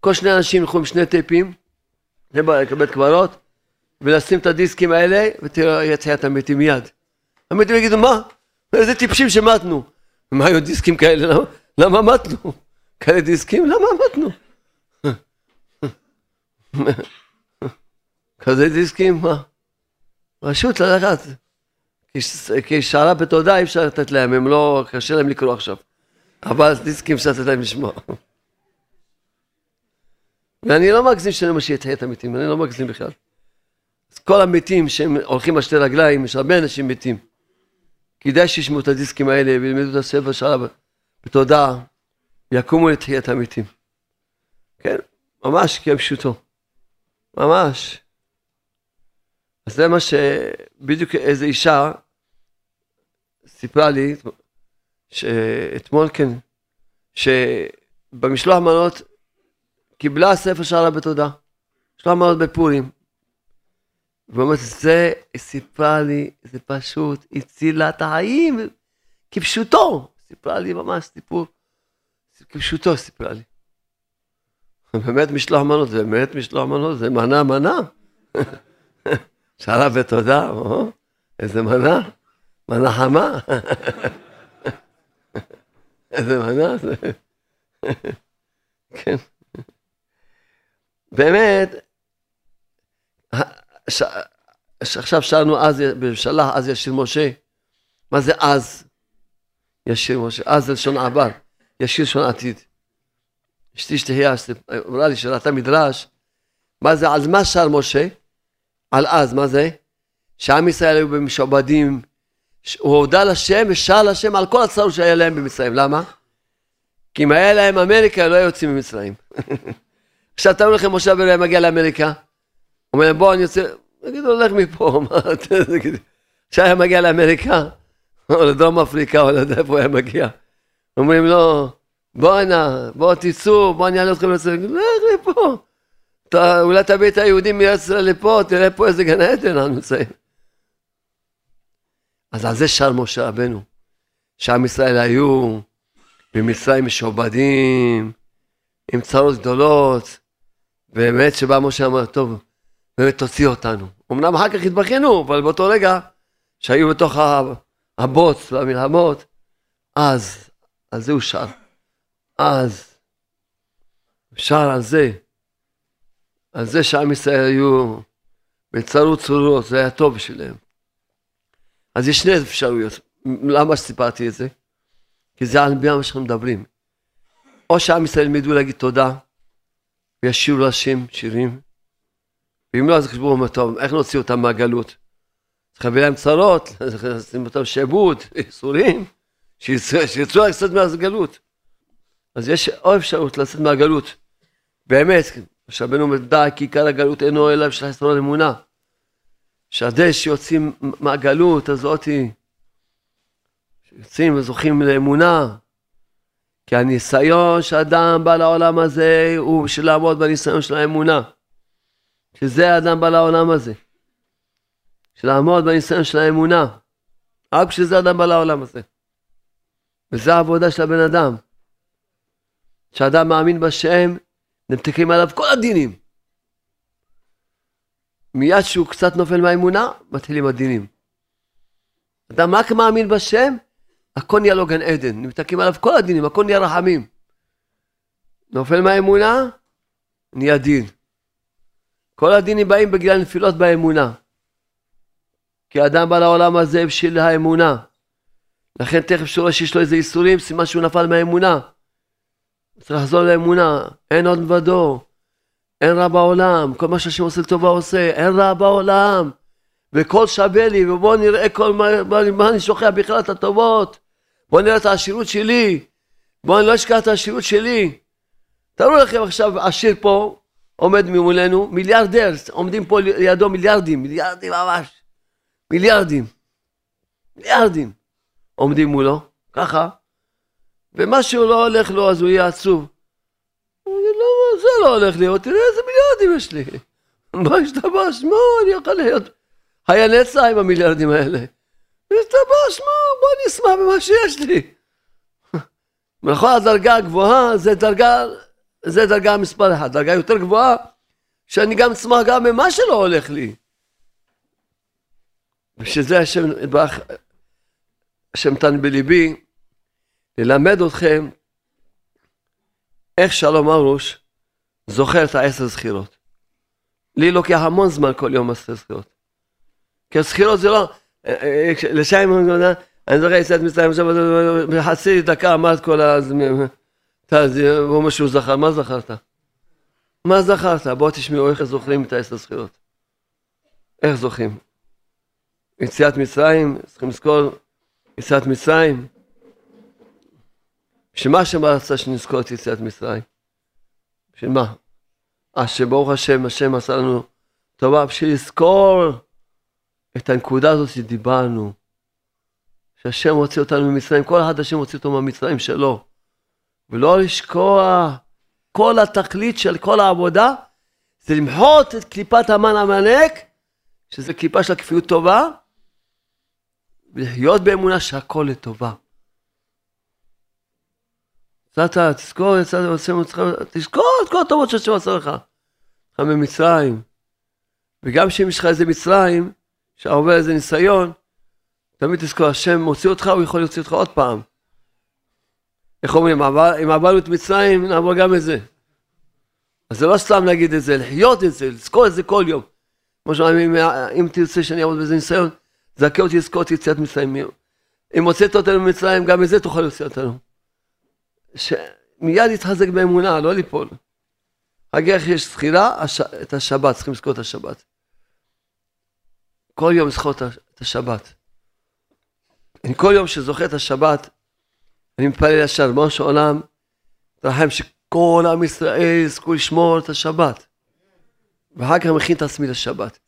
כל שני אנשים ילכו עם שני טיפים, לבית קברות, ולשים את הדיסקים האלה, ותראה תחיית המתים מיד. המתים יגידו, מה? איזה טיפשים שמתנו. מה היו דיסקים כאלה? למה, מתנו? כאלה דיסקים? למה מתנו? כזה דיסקים? מה? פשוט ללכת. כי שערה בתודה אי אפשר לתת להם, הם לא, קשה להם לקרוא עכשיו. אבל דיסקים אפשר לתת להם לשמוע. ואני לא מגזים שאני משיע את המתים, אני לא מגזים בכלל. אז כל המתים שהם הולכים על שתי רגליים, יש הרבה אנשים מתים. כדאי שישמעו את הדיסקים האלה וילמדו את הספר שלה בתודה, יקומו לתחיית המתים. כן, ממש כפשוטו. ממש. אז זה מה שבדיוק איזה אישה סיפרה לי, שאתמול כן, שבמשלוח מנות קיבלה ספר שעלה בתודה. משלוח מנות בפורים. ואומרת, זה, סיפרה לי, זה פשוט הצילה את החיים, כפשוטו. סיפרה לי ממש סיפור, כפשוטו סיפרה לי. באמת משלוח מנות, באמת משלוח מנות, זה מנה מנה. שאלה בתודה, או, איזה מנה, מנה חמה. איזה מנה זה. כן. באמת, ש... עכשיו שאלנו אז, בשלח אז ישיר משה, מה זה אז ישיר משה? אז זה לשון עבר, ישיר לשון עתיד. אשתי שתהיה, אמרה לי שראתה מדרש, מה זה, על מה שר משה? על אז, מה זה? שעם ישראל היו במשועבדים, הוא הודה לשם ושר לשם על כל הצרות שהיה להם במצרים, למה? כי אם היה להם אמריקה, לא היו יוצאים ממצרים. *laughs* עכשיו תראו לכם, משה היה מגיע לאמריקה, אומר להם בוא אני יוצא, תגידו, הולך מפה, *laughs* מה אתה, עכשיו היה מגיע לאמריקה, או לדרום אפריקה, או לדעת איפה הוא היה מגיע. אומרים לו, בוא הנה, בוא תצאו, בוא אני אעלה אתכם לצאת, לך מפה. אתה, אולי תביא את היהודים מארץ ישראל לפה, תראה פה איזה גן עדן אנחנו נמצאים. אז על זה שר משה רבנו, שעם ישראל היו במצרים משועבדים, עם צרות גדולות, באמת שבא משה אמר, טוב, באמת תוציא אותנו. אמנם אחר כך התבכיינו, אבל באותו רגע שהיו בתוך הבוץ והמלחמות, אז, על זה הוא שר. אז, שר על זה, על זה שעם ישראל היו בצרות צרורות, זה היה טוב בשבילם. אז יש שני אפשרויות. למה סיפרתי את זה? כי זה על מה שאנחנו מדברים. או שעם ישראל ילמדו להגיד תודה, וישירו להשם שירים, ואם לא, אז חשבו, טוב, איך נוציא אותם מהגלות? צריך להביא להם צרות, *laughs* לשים אותם שעבוד, ייסורים, שיצאו קצת מהגלות. אז יש עוד אפשרות לצאת מהגלות. באמת, שרבנו די, כי עיקר הגלות אינו אלא בשביל חסרון אמונה. שהדי שיוצאים מהגלות הזאתי, שיוצאים וזוכים לאמונה, כי הניסיון שאדם בא לעולם הזה הוא בשביל לעמוד בניסיון של האמונה. שזה האדם בא לעולם הזה. של לעמוד בניסיון של האמונה. רק בשביל זה אדם בא לעולם הזה. וזה העבודה של הבן אדם. כשאדם מאמין בשם, נמתקים עליו כל הדינים. מיד שהוא קצת נופל מהאמונה, מתחילים הדינים. אדם רק מאמין בשם, הכל נהיה לו גן עדן, נמתקים עליו כל הדינים, הכל נהיה רחמים. נופל מהאמונה, נהיה דין. כל הדינים באים בגלל נפילות באמונה. כי האדם בא לעולם הזה בשביל האמונה. לכן תכף שהוא רואה שיש לו איזה איסורים, סימן שהוא נפל מהאמונה. צריך לחזור לאמונה, אין עוד מלבדו, אין רע בעולם, כל מה שהשם עושה לטובה עושה, אין רע בעולם, וכל שווה לי, ובואו נראה כל מה, מה, מה אני שוכח בכלל את הטובות, בואו נראה את העשירות שלי, בואו אני לא אשכח את העשירות שלי. תארו לכם עכשיו עשיר פה, עומד ממולנו, מיליארדר, עומדים פה לידו מיליארדים, מיליארדים ממש, מיליארדים, מיליארדים עומדים מולו, ככה, ומשהו לא הולך לו אז הוא יהיה עצוב. הוא יגיד, למה זה לא הולך לי? תראה איזה מיליארדים יש לי. *laughs* מה השתבש? מה אני יכול להיות? היה נצח עם המיליארדים האלה. השתבש, מה? בוא נשמח במה שיש לי. *laughs* נכון, הדרגה הגבוהה זה דרגה, זה דרגה מספר אחת. דרגה יותר גבוהה, שאני גם אשמח גם במה שלא הולך לי. ושזה השם יתברך, השם נתן בליבי, ללמד אתכם איך שלום ארוש זוכר את העשר זכירות. לי לוקח המון זמן כל יום עשר זכירות. כי הזכירות זה לא, אה, אה, לשם אני זוכר יציאת מצרים, עכשיו בחצי דקה את כל ה... הוא אומר שהוא זכר, מה זכרת? מה זכרת? בואו תשמעו איך זוכרים את העשר זכירות. איך זוכרים? יציאת מצרים, צריכים לזכור יציאת מצרים. בשביל מה השם רצה שנזכור את יציאת מצרים? בשביל מה? אז שברוך השם, השם עשה לנו טובה בשביל לזכור את הנקודה הזאת שדיברנו. שהשם הוציא אותנו ממצרים, כל אחד השם הוציא אותו מהמצרים שלו. ולא לשקוע, כל התכלית של כל העבודה זה למחות את קליפת המן עמלק, שזה קליפה של הכפיות טובה, ולהיות באמונה שהכל לטובה. יצאת, תזכור, יצאת, תזכור את כל הטובות שהשם עשה לך. לך ממצרים. וגם שאם יש לך איזה מצרים, שעובר איזה ניסיון, תמיד תזכור, השם מוציא אותך, הוא יכול להוציא אותך עוד פעם. איך אומרים, אם עברנו את מצרים, נעבור גם את זה. אז זה לא סתם להגיד את זה, לחיות את זה, לזכור את זה כל יום. כמו שאומרים, אם תרצה שאני אעבוד בזה ניסיון, זכה אותי לזכור את יציאת מצרים. אם הוצאת אותנו ממצרים, גם את זה תוכל להוציא אותנו. מיד יתחזק באמונה, לא ליפול. כך יש זכירה, הש... את השבת, צריכים לזכור את השבת. כל יום לזכור את השבת. אני כל יום שזוכר את השבת, אני מתפלל ישר, ריבונו של עולם, תרחם שכל עם ישראל יזכו לשמור את השבת. ואחר כך מכין את עצמי לשבת.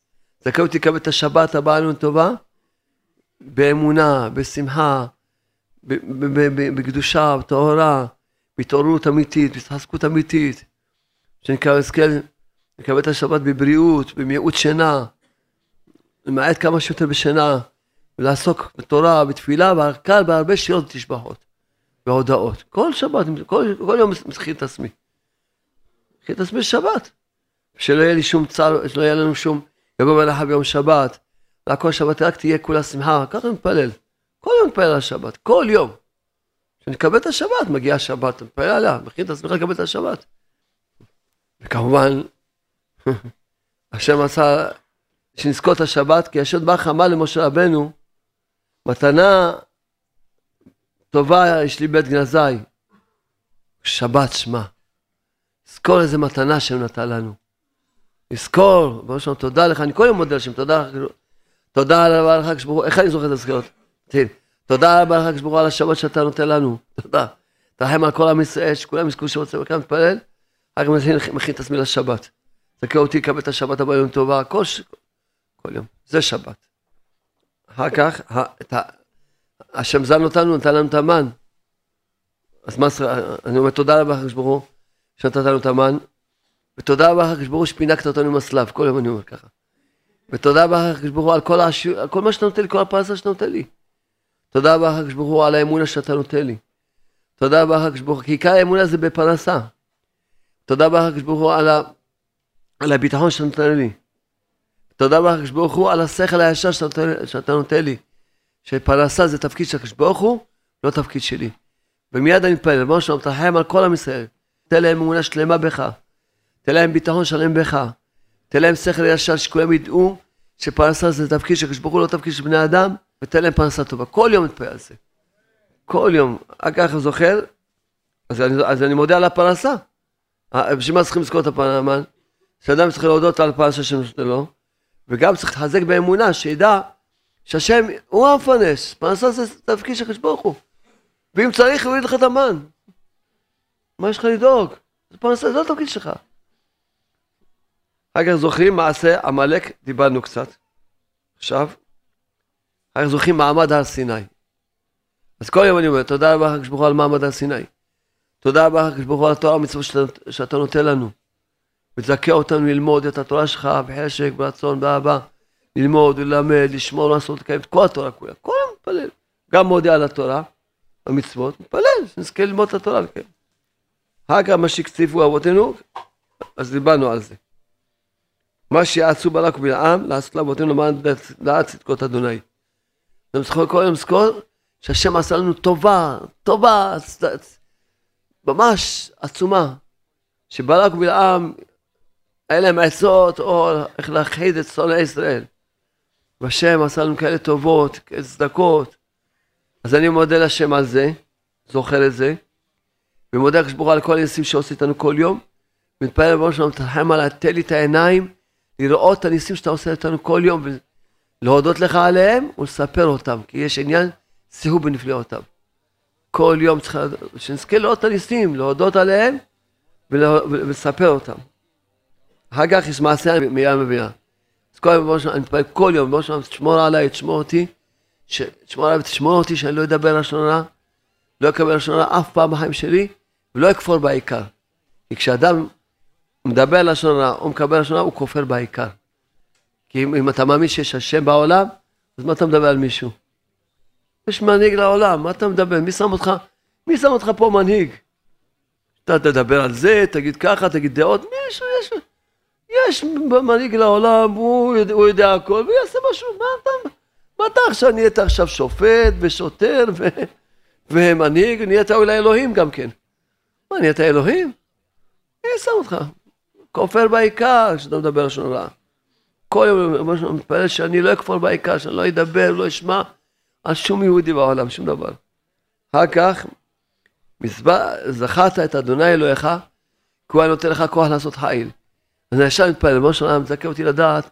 זכאי אותי לקבל את השבת הבאה לנו טובה, באמונה, בשמחה, בקדושה, בטהרה, בהתעוררות אמיתית, בהתחזקות אמיתית. שאני אזכה לקבל את השבת בבריאות, במיעוט שינה, למעט כמה שיותר בשינה. ולעסוק בתורה, בתפילה, והקהל בהרבה שירות ותשבחות והודעות. כל שבת, כל, כל יום מתחיל את עצמי. מתחיל את עצמי שבת. שלא יהיה לי שום צער, שלא יהיה לנו שום, יבוא מלאכה ביום שבת, כל שבת רק תהיה כולה שמחה, ככה מתפלל. כל יום מתפלל על שבת, כל יום. כשאני אקבל את השבת, מגיעה השבת, אני מתפלל עליה, מכין את עצמך לקבל את השבת. וכמובן, *laughs* השם עשה שנזכור את השבת, כי השם בא חמה למשה רבנו, מתנה טובה יש לי בית גנזי, שבת שמע. זכור איזה מתנה שהם נתן לנו. לזכור, ברור שלנו, תודה לך, אני כל יום מודה לשם, תודה תודה רבה לך, כשברוך איך אני זוכר את הזכירות? תודה רבה לך, כשברוך על השבת שאתה נותן לנו, תודה. תרחם על כל עם ישראל, שכולם יזכו שרוצה וכאן מתפלל, רק מכין את עצמי לשבת. זכר אותי לקבל את השבת הבאה יום טובה, כל, כל יום, זה שבת. אחר כך, השם זן אותנו, נתן לנו את המן. אז מה, אני אומר תודה רבה, הקדוש ברוך הוא, שנתת לנו את המן, ותודה רבה, הקדוש ברוך הוא, שפינקת אותנו עם הסלב, כל יום אני אומר ככה. ותודה רבה, הקדוש ברוך הוא, על כל, הש... על כל מה שאתה נותן לי, כל הפרנסה שאתה נותן לי. תודה רבה, הקדוש ברוך הוא, על האמונה שאתה נותן לי. תודה רבה, הקדוש ברוך הוא, כי עיקר האמונה זה בפרנסה. תודה רבה, הקדוש ברוך הוא, על, ה... על הביטחון שאתה נותן לי. תודה רבה לקדוש ברוך הוא על השכל הישר שאתה, שאתה נותן לי. שפרנסה זה תפקיד של הקדוש ברוך הוא, לא תפקיד שלי. ומיד אני מתפלל, ריבונו שלום, תרחם על כל עם ישראל. תן להם אמונה שלמה בך. תן להם ביטחון שלם בך. תן להם שכל ישר שכולם ידעו שפרנסה זה תפקיד של הקדוש ברוך הוא, לא תפקיד של בני אדם, ותן להם פרנסה טובה. כל יום מתפלל על זה. כל יום. רק ככה זוכר, אז אני, אז אני מודה על הפרנסה. אה, בשביל מה צריכים לזכור את הפרנסה? שאדם צריך להודות על הפרנסה שנותן לו. וגם צריך להתחזק באמונה, שידע שהשם הוא המפרנס, פרנסה זה תפקיד של ברוך הוא. ואם צריך, הוא יוריד לך את המן. מה יש לך לדאוג? זה פרנסה, זה לא התפקיד שלך. אחר כך זוכרים מעשה עמלק, דיברנו קצת. עכשיו, אחר כך זוכרים מעמד הר סיני. אז כל יום אני אומר, תודה רבה הקדוש ברוך הוא על מעמד הר סיני. תודה רבה הקדוש ברוך הוא על התורה ומצוות שאתה, שאתה נותן לנו. ותזכה אותנו ללמוד את התורה שלך בחשק, ברצון, באהבה. ללמוד, ללמד, לשמור, לעשות, לקיים את כל התורה כולה. כל יום מתפלל. גם מודה על התורה, המצוות, מתפלל, שנזכה ללמוד את התורה. לקיים. אחר כך מה שהקציבו אבותינו, אז דיברנו על זה. מה שיעשו בלק ובלעם, לעשות לאבותינו למען דעת צדקות אדוני. אתם צריכים כל יום לזכור שהשם עשה לנו טובה, טובה, ממש עצומה. שבלק ובלעם, היה להם עצות, או איך להכחיד את שונאי ישראל. והשם עשה לנו כאלה טובות, כאלה צדקות. אז אני מודה לשם על זה, זוכר את זה, ומודה לקדוש ברוך על כל הניסים שעושה איתנו כל יום, ומתפלל לבוא שלנו, תרחם עליי, תן לי את העיניים, לראות את הניסים שאתה עושה איתנו כל יום, ולהודות לך עליהם ולספר אותם, כי יש עניין שיחו בנפלאותיו. כל יום צריך, שנזכה לראות את הניסים, להודות עליהם ולספר אותם. אחר כך יש מעשה מים מבינה. אז כל יום, אני מתפלל כל יום, בראש שלנו, תשמור עליי, תשמור אותי, תשמור עליי ותשמור אותי שאני לא אדבר לשון לא אקבל לשון אף פעם בחיים שלי, ולא אכפור בעיקר. כי כשאדם מדבר לשון הרע או מקבל לשון הרע, הוא כופר בעיקר. כי אם, אם אתה מאמין שיש השם בעולם, אז מה אתה מדבר על מישהו? יש מנהיג לעולם, מה אתה מדבר? מי שם אותך? מי שם אותך פה מנהיג? אתה תדבר על זה, תגיד ככה, תגיד דעות, מישהו, יש... יש מנהיג לעולם, הוא, יודע, הוא יודע הכל, ויעשה משהו, מה אתה, מה אתה עכשיו, נהיית עכשיו שופט ושוטר ו, ומנהיג, נהיית אולי אלוהים גם כן. מה, נהיית אלוהים? מי שם אותך? כופר בעיקר כשאתה מדבר לשון רע. כל יום אני מתפלל שאני לא אכפור בעיקר, שאני לא אדבר, לא אשמע על שום יהודי בעולם, שום דבר. אחר כך, זכרת את אדוני אלוהיך, כי הוא היה נותן לך כוח לעשות חיל. אז אני ישר מתפלל, ריבונו של עולם, מזכה אותי לדעת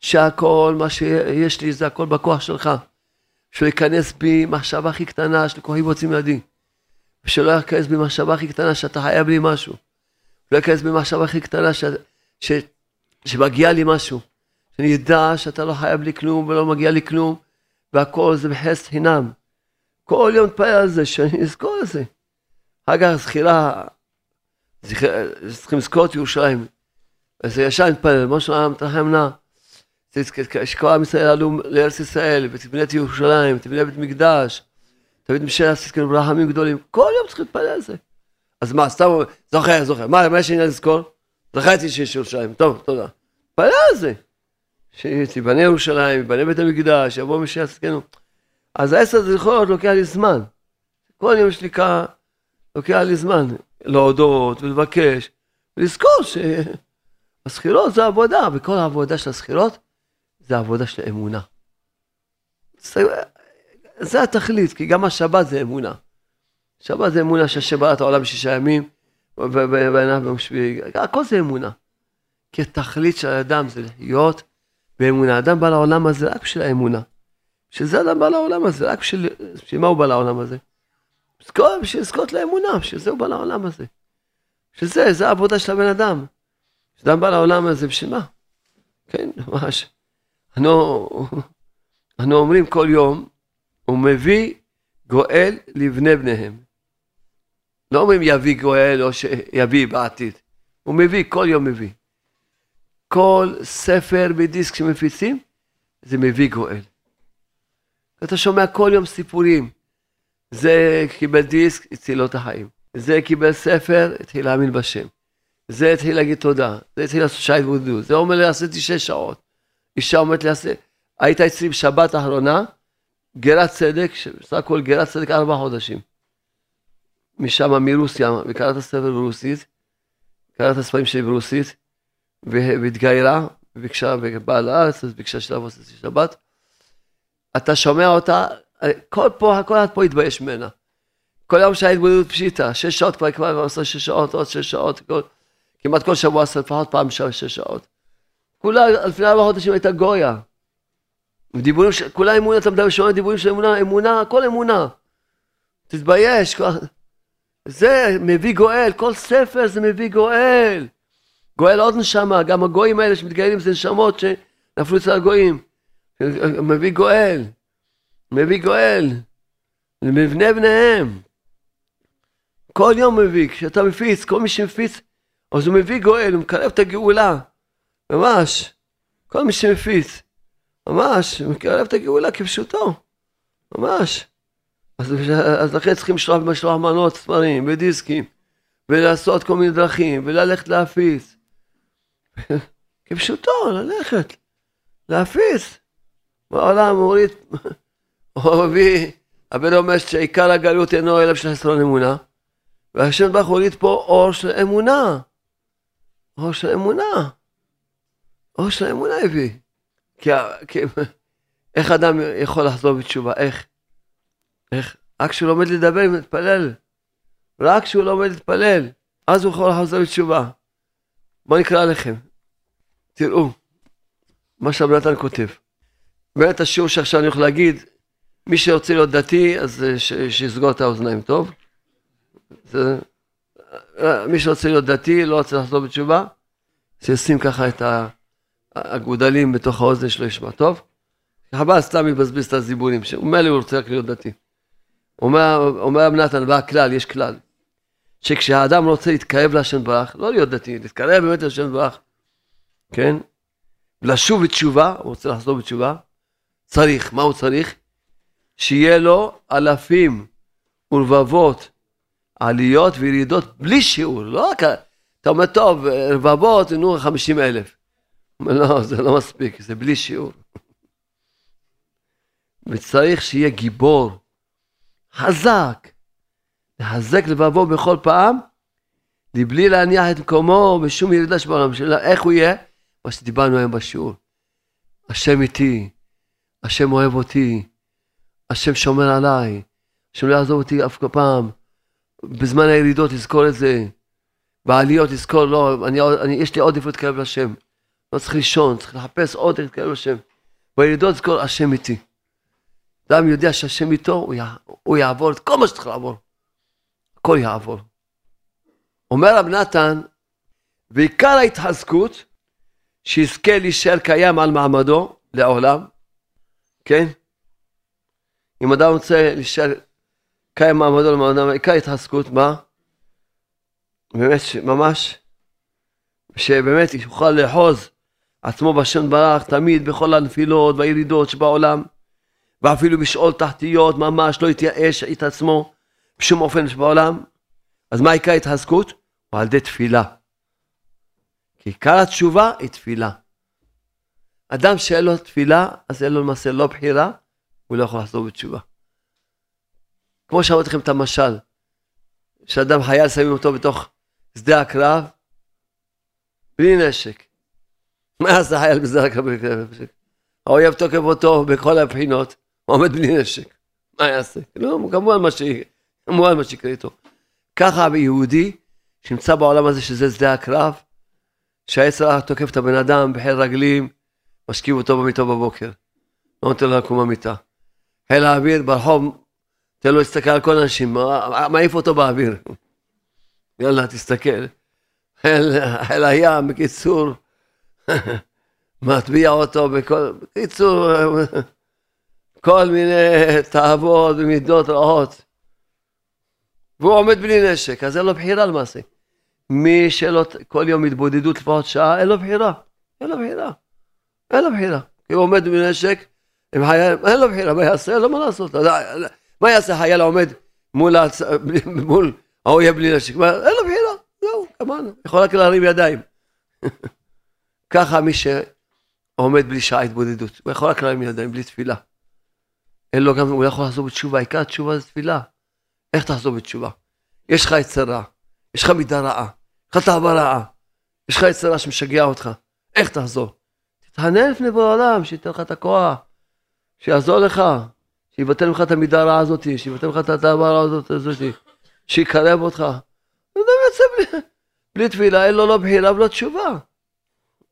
שהכל, מה שיש לי, זה הכל בכוח שלך. שלא ייכנס בי מחשבה הכי קטנה של כוחי ועוצים ידי. ושלא ייכנס בי מחשבה הכי קטנה שאתה חייב לי משהו. לא ייכנס בי מחשבה הכי קטנה ש... ש... שמגיע לי משהו. שאני אדע שאתה לא חייב לי כלום ולא מגיע לי כלום, והכל זה בחסד חינם. כל יום מתפלל על זה, שאני אזכור את זה. כך זכירה, צריכים לזכור את ירושלים. אז ישר נתפלל, משה העם תרחם נא. שכל עם ישראל עלו לארץ ישראל, ותבנה את ירושלים, ותבנה בית מקדש, תמיד משל עשית כאן ברחמים גדולים, כל יום צריך להתפלל על זה. אז מה, סתם זוכר, זוכר, מה, מה יש עניין לזכור? זכרתי שיש ירושלים, טוב, תודה. תתפלל על זה. שתיבנה ירושלים, יבנה בית המקדש, יבוא משל עסקנו. אז העשר זכרות לוקח לי זמן. כל יום יש לי ככה, לוקח לי זמן להודות ולבקש, ולזכור ש... הזכירות זה עבודה, וכל העבודה של הזכירות זה עבודה של אמונה. זה התכלית, כי גם השבת זה אמונה. שבת זה אמונה את העולם בשישה ימים, ועיניו ביום שביעי, הכל זה אמונה. כי התכלית של האדם זה לחיות באמונה. האדם בא לעולם הזה רק בשביל האמונה. בשביל זה אדם בא לעולם הזה, רק בשביל, בשביל מה הוא בא לעולם הזה? בשביל לזכות לאמונה, בשביל זה הוא בא לעולם הזה. בשביל זה, זה העבודה של הבן אדם. כשאדם בא לעולם הזה, בשביל מה? כן, ממש. אנו, אנו אומרים כל יום, הוא מביא גואל לבני בניהם. לא אומרים יביא גואל או שיביא בעתיד. הוא מביא, כל יום מביא. כל ספר בדיסק שמפיצים, זה מביא גואל. אתה שומע כל יום סיפורים. זה קיבל דיסק, הציל לו את החיים. זה קיבל ספר, התחיל להאמין בשם. זה התחיל להגיד תודה, זה התחיל לעשות שי התבודדות, זה אומר לי עשיתי שש שעות. אישה אומרת לי, היית אצלי בשבת האחרונה, גרת צדק, בסך הכל גרת צדק ארבעה חודשים. משם מרוסיה, וקראת הספר ברוסית, קראת הספרים שלי ברוסית, והתגיירה, וביקשה, ובאה לארץ, אז ביקשה שלב עושה שבת. אתה שומע אותה, כל פה, הכל את פה התבייש ממנה. כל יום שהיה התבודדות פשיטה, שש שעות כבר כבר עושה שש שעות, עוד שש שעות, כל... כמעט כל שבוע עשה לפחות פעם שעה שש שעות. כולה לפני ארבעה חודשים הייתה גויה. דיבורים. כולה אמונה, אתה מדבר, שומע דיבורים של אמונה, אמונה, הכל אמונה. תתבייש. זה מביא גואל, כל ספר זה מביא גואל. גואל עוד נשמה, גם הגויים האלה שמתגיילים זה נשמות שנפלו אצל הגויים. מביא גואל, מביא גואל, למבנה בניהם. כל יום מביא, כשאתה מפיץ, כל מי שמפיץ, אז הוא מביא גואל, הוא מקרב את הגאולה, ממש. כל מי שמפיץ, ממש, מקרב את הגאולה כפשוטו, ממש. אז, אז לכן צריכים לשלוח במשלוח מנות, ספרים ודיסקים, ולעשות כל מיני דרכים, וללכת להפיץ. *laughs* כפשוטו, ללכת, להפיץ. בעולם הוריד, הוא *laughs* הביא, הבן אומר שעיקר הגלות אינו אלא בשביל חסרון אמונה, והשם ברוך הוריד פה אור של אמונה. אור של אמונה. אור של אמונה הביא. כי, כי *laughs* איך אדם יכול לחזור בתשובה? איך? איך? רק כשהוא לומד לדבר ומתפלל. רק כשהוא לומד להתפלל, אז הוא יכול לחזור בתשובה. בואו נקרא לכם. תראו מה שרב כותב. באמת השיעור שעכשיו אני הולך להגיד, מי שרוצה להיות דתי, אז אה, שיסגור את האוזניים, טוב? זה, אה, מי שרוצה להיות דתי, לא רוצה לחזור בתשובה, שישים ככה את הגודלים בתוך האוזן שלו ישמע, טוב? חבל סתם יבזבז את הזיבונים, מילא הוא רוצה רק להיות דתי. אומר, אומר רב נתן, והכלל, יש כלל, שכשהאדם רוצה להתקרב להשם ברך, לא להיות דתי, להתקרב באמת להשם ברך, כן? לשוב בתשובה, הוא רוצה לחזור בתשובה, צריך, מה הוא צריך? שיהיה לו אלפים ורבבות עליות וירידות בלי שיעור, לא רק, אתה אומר, טוב, רבבות, נו, חמישים אלף. לא, זה לא מספיק, זה בלי שיעור. וצריך שיהיה גיבור, חזק, לחזק לבבו בכל פעם, לבלי להניח את מקומו בשום ירידה שבעולם שלה. איך הוא יהיה? מה שדיברנו היום בשיעור. השם איתי, השם אוהב אותי, השם שומר עליי, השם לא יעזוב אותי אף פעם. בזמן הירידות תזכור את זה, בעליות תזכור, לא, אני, אני, יש לי עודף להתקרב לשם. לא צריך לישון, צריך לחפש עוד להתקרב לשם. בירידות תזכור, השם איתי. אדם יודע שהשם איתו, הוא, יעבור את כל מה שצריך לעבור. הכל יעבור. אומר רב נתן, ועיקר ההתחזקות, שיזכה להישאר קיים על מעמדו לעולם, כן? אם אדם רוצה להישאר קיים מעמדו לעולם, עיקר ההתחזקות, מה? באמת, ממש, שבאמת יוכל לאחוז עצמו בשם ברך תמיד בכל הנפילות והירידות שבעולם, ואפילו בשאול תחתיות ממש לא יתייאש את עצמו בשום אופן שבעולם. אז מה עיקר ההתחזקות? הוא על ידי תפילה. כי עיקר התשובה היא תפילה. אדם שאין לו תפילה, אז אין לו למעשה לא בחירה, הוא לא יכול לחזור בתשובה. כמו שאמרתי לכם את המשל, שאדם חייל שמים אותו בתוך שדה הקרב, בלי נשק. מה יעשה חייל בשדה הקרב? האויב תוקף אותו בכל הבחינות, עומד בלי נשק. מה יעשה? לא, כמובן מה, ש... כמובן מה שיקרה איתו. ככה ביהודי, שנמצא בעולם הזה שזה שדה הקרב, שהעץ הרע תוקף את הבן אדם בחיל רגלים, משכיב אותו במיטו בבוקר. לא נותן לו לקום במיטה. חיל האוויר ברחוב, תן לו להסתכל על כל האנשים, מעיף אותו באוויר. יאללה, תסתכל. חיל, חיל הים, בקיצור, *laughs* מטביע אותו בכל... בקיצור, כל מיני תאוות ומידות רעות. והוא עומד בלי נשק, אז אין לו בחירה למעשה. מי שלא כל יום התבודדות לפחות שעה, אין לו בחירה. אין לו בחירה. אין לו בחירה. כי הוא עומד בלי נשק, עם חייל, אין לו בחירה, מה יעשה? אין לו מה לעשות. מה יעשה חייל העומד מול, הצ... *laughs* מול האויב בלי נשק? אין לו בחירה, זהו, גמרנו. יכול רק להרים ידיים. *laughs* ככה מי שעומד בלי שעה התבודדות, הוא יכול רק להרים ידיים בלי תפילה. אין לו גם, הוא יכול לחזור בתשובה, עיקר התשובה זה תפילה. איך תחזור בתשובה? יש לך יצר רע, יש לך מידה רעה, יש לך תאווה רעה, יש לך יצר רע שמשגע אותך, איך תחזור? תתענה לפני בוא העולם, שייתן לך את הכוח, שיעזור לך, שיבטל ממך את המידה הרעה הזאת, שיבטל ממך את התאווה הרעה הזאת, שיקרב אותך. אדם יוצא בלי, בלי תפילה, אין לו לא בחירה ולא תשובה.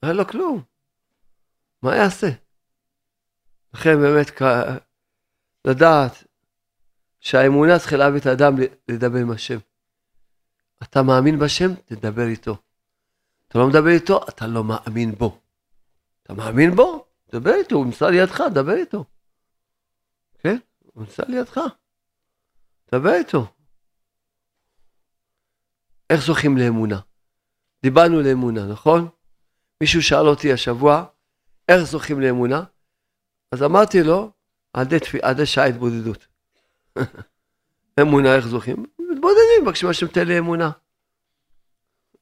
אין לו כלום. מה יעשה? לכן באמת לדעת שהאמונה צריכה להביא את האדם לדבר עם השם. אתה מאמין בשם, תדבר איתו. אתה לא מדבר איתו, אתה לא מאמין בו. אתה מאמין בו? דבר איתו, הוא נמצא לידך, דבר איתו. כן? הוא נמצא לידך. דבר איתו. איך זוכים לאמונה? דיברנו לאמונה, נכון? מישהו שאל אותי השבוע, איך זוכים לאמונה? אז אמרתי לו, עד ידי שעה התבודדות. *laughs* אמונה, איך זוכים? מתבודדים, מבקשים השם תן לי אמונה.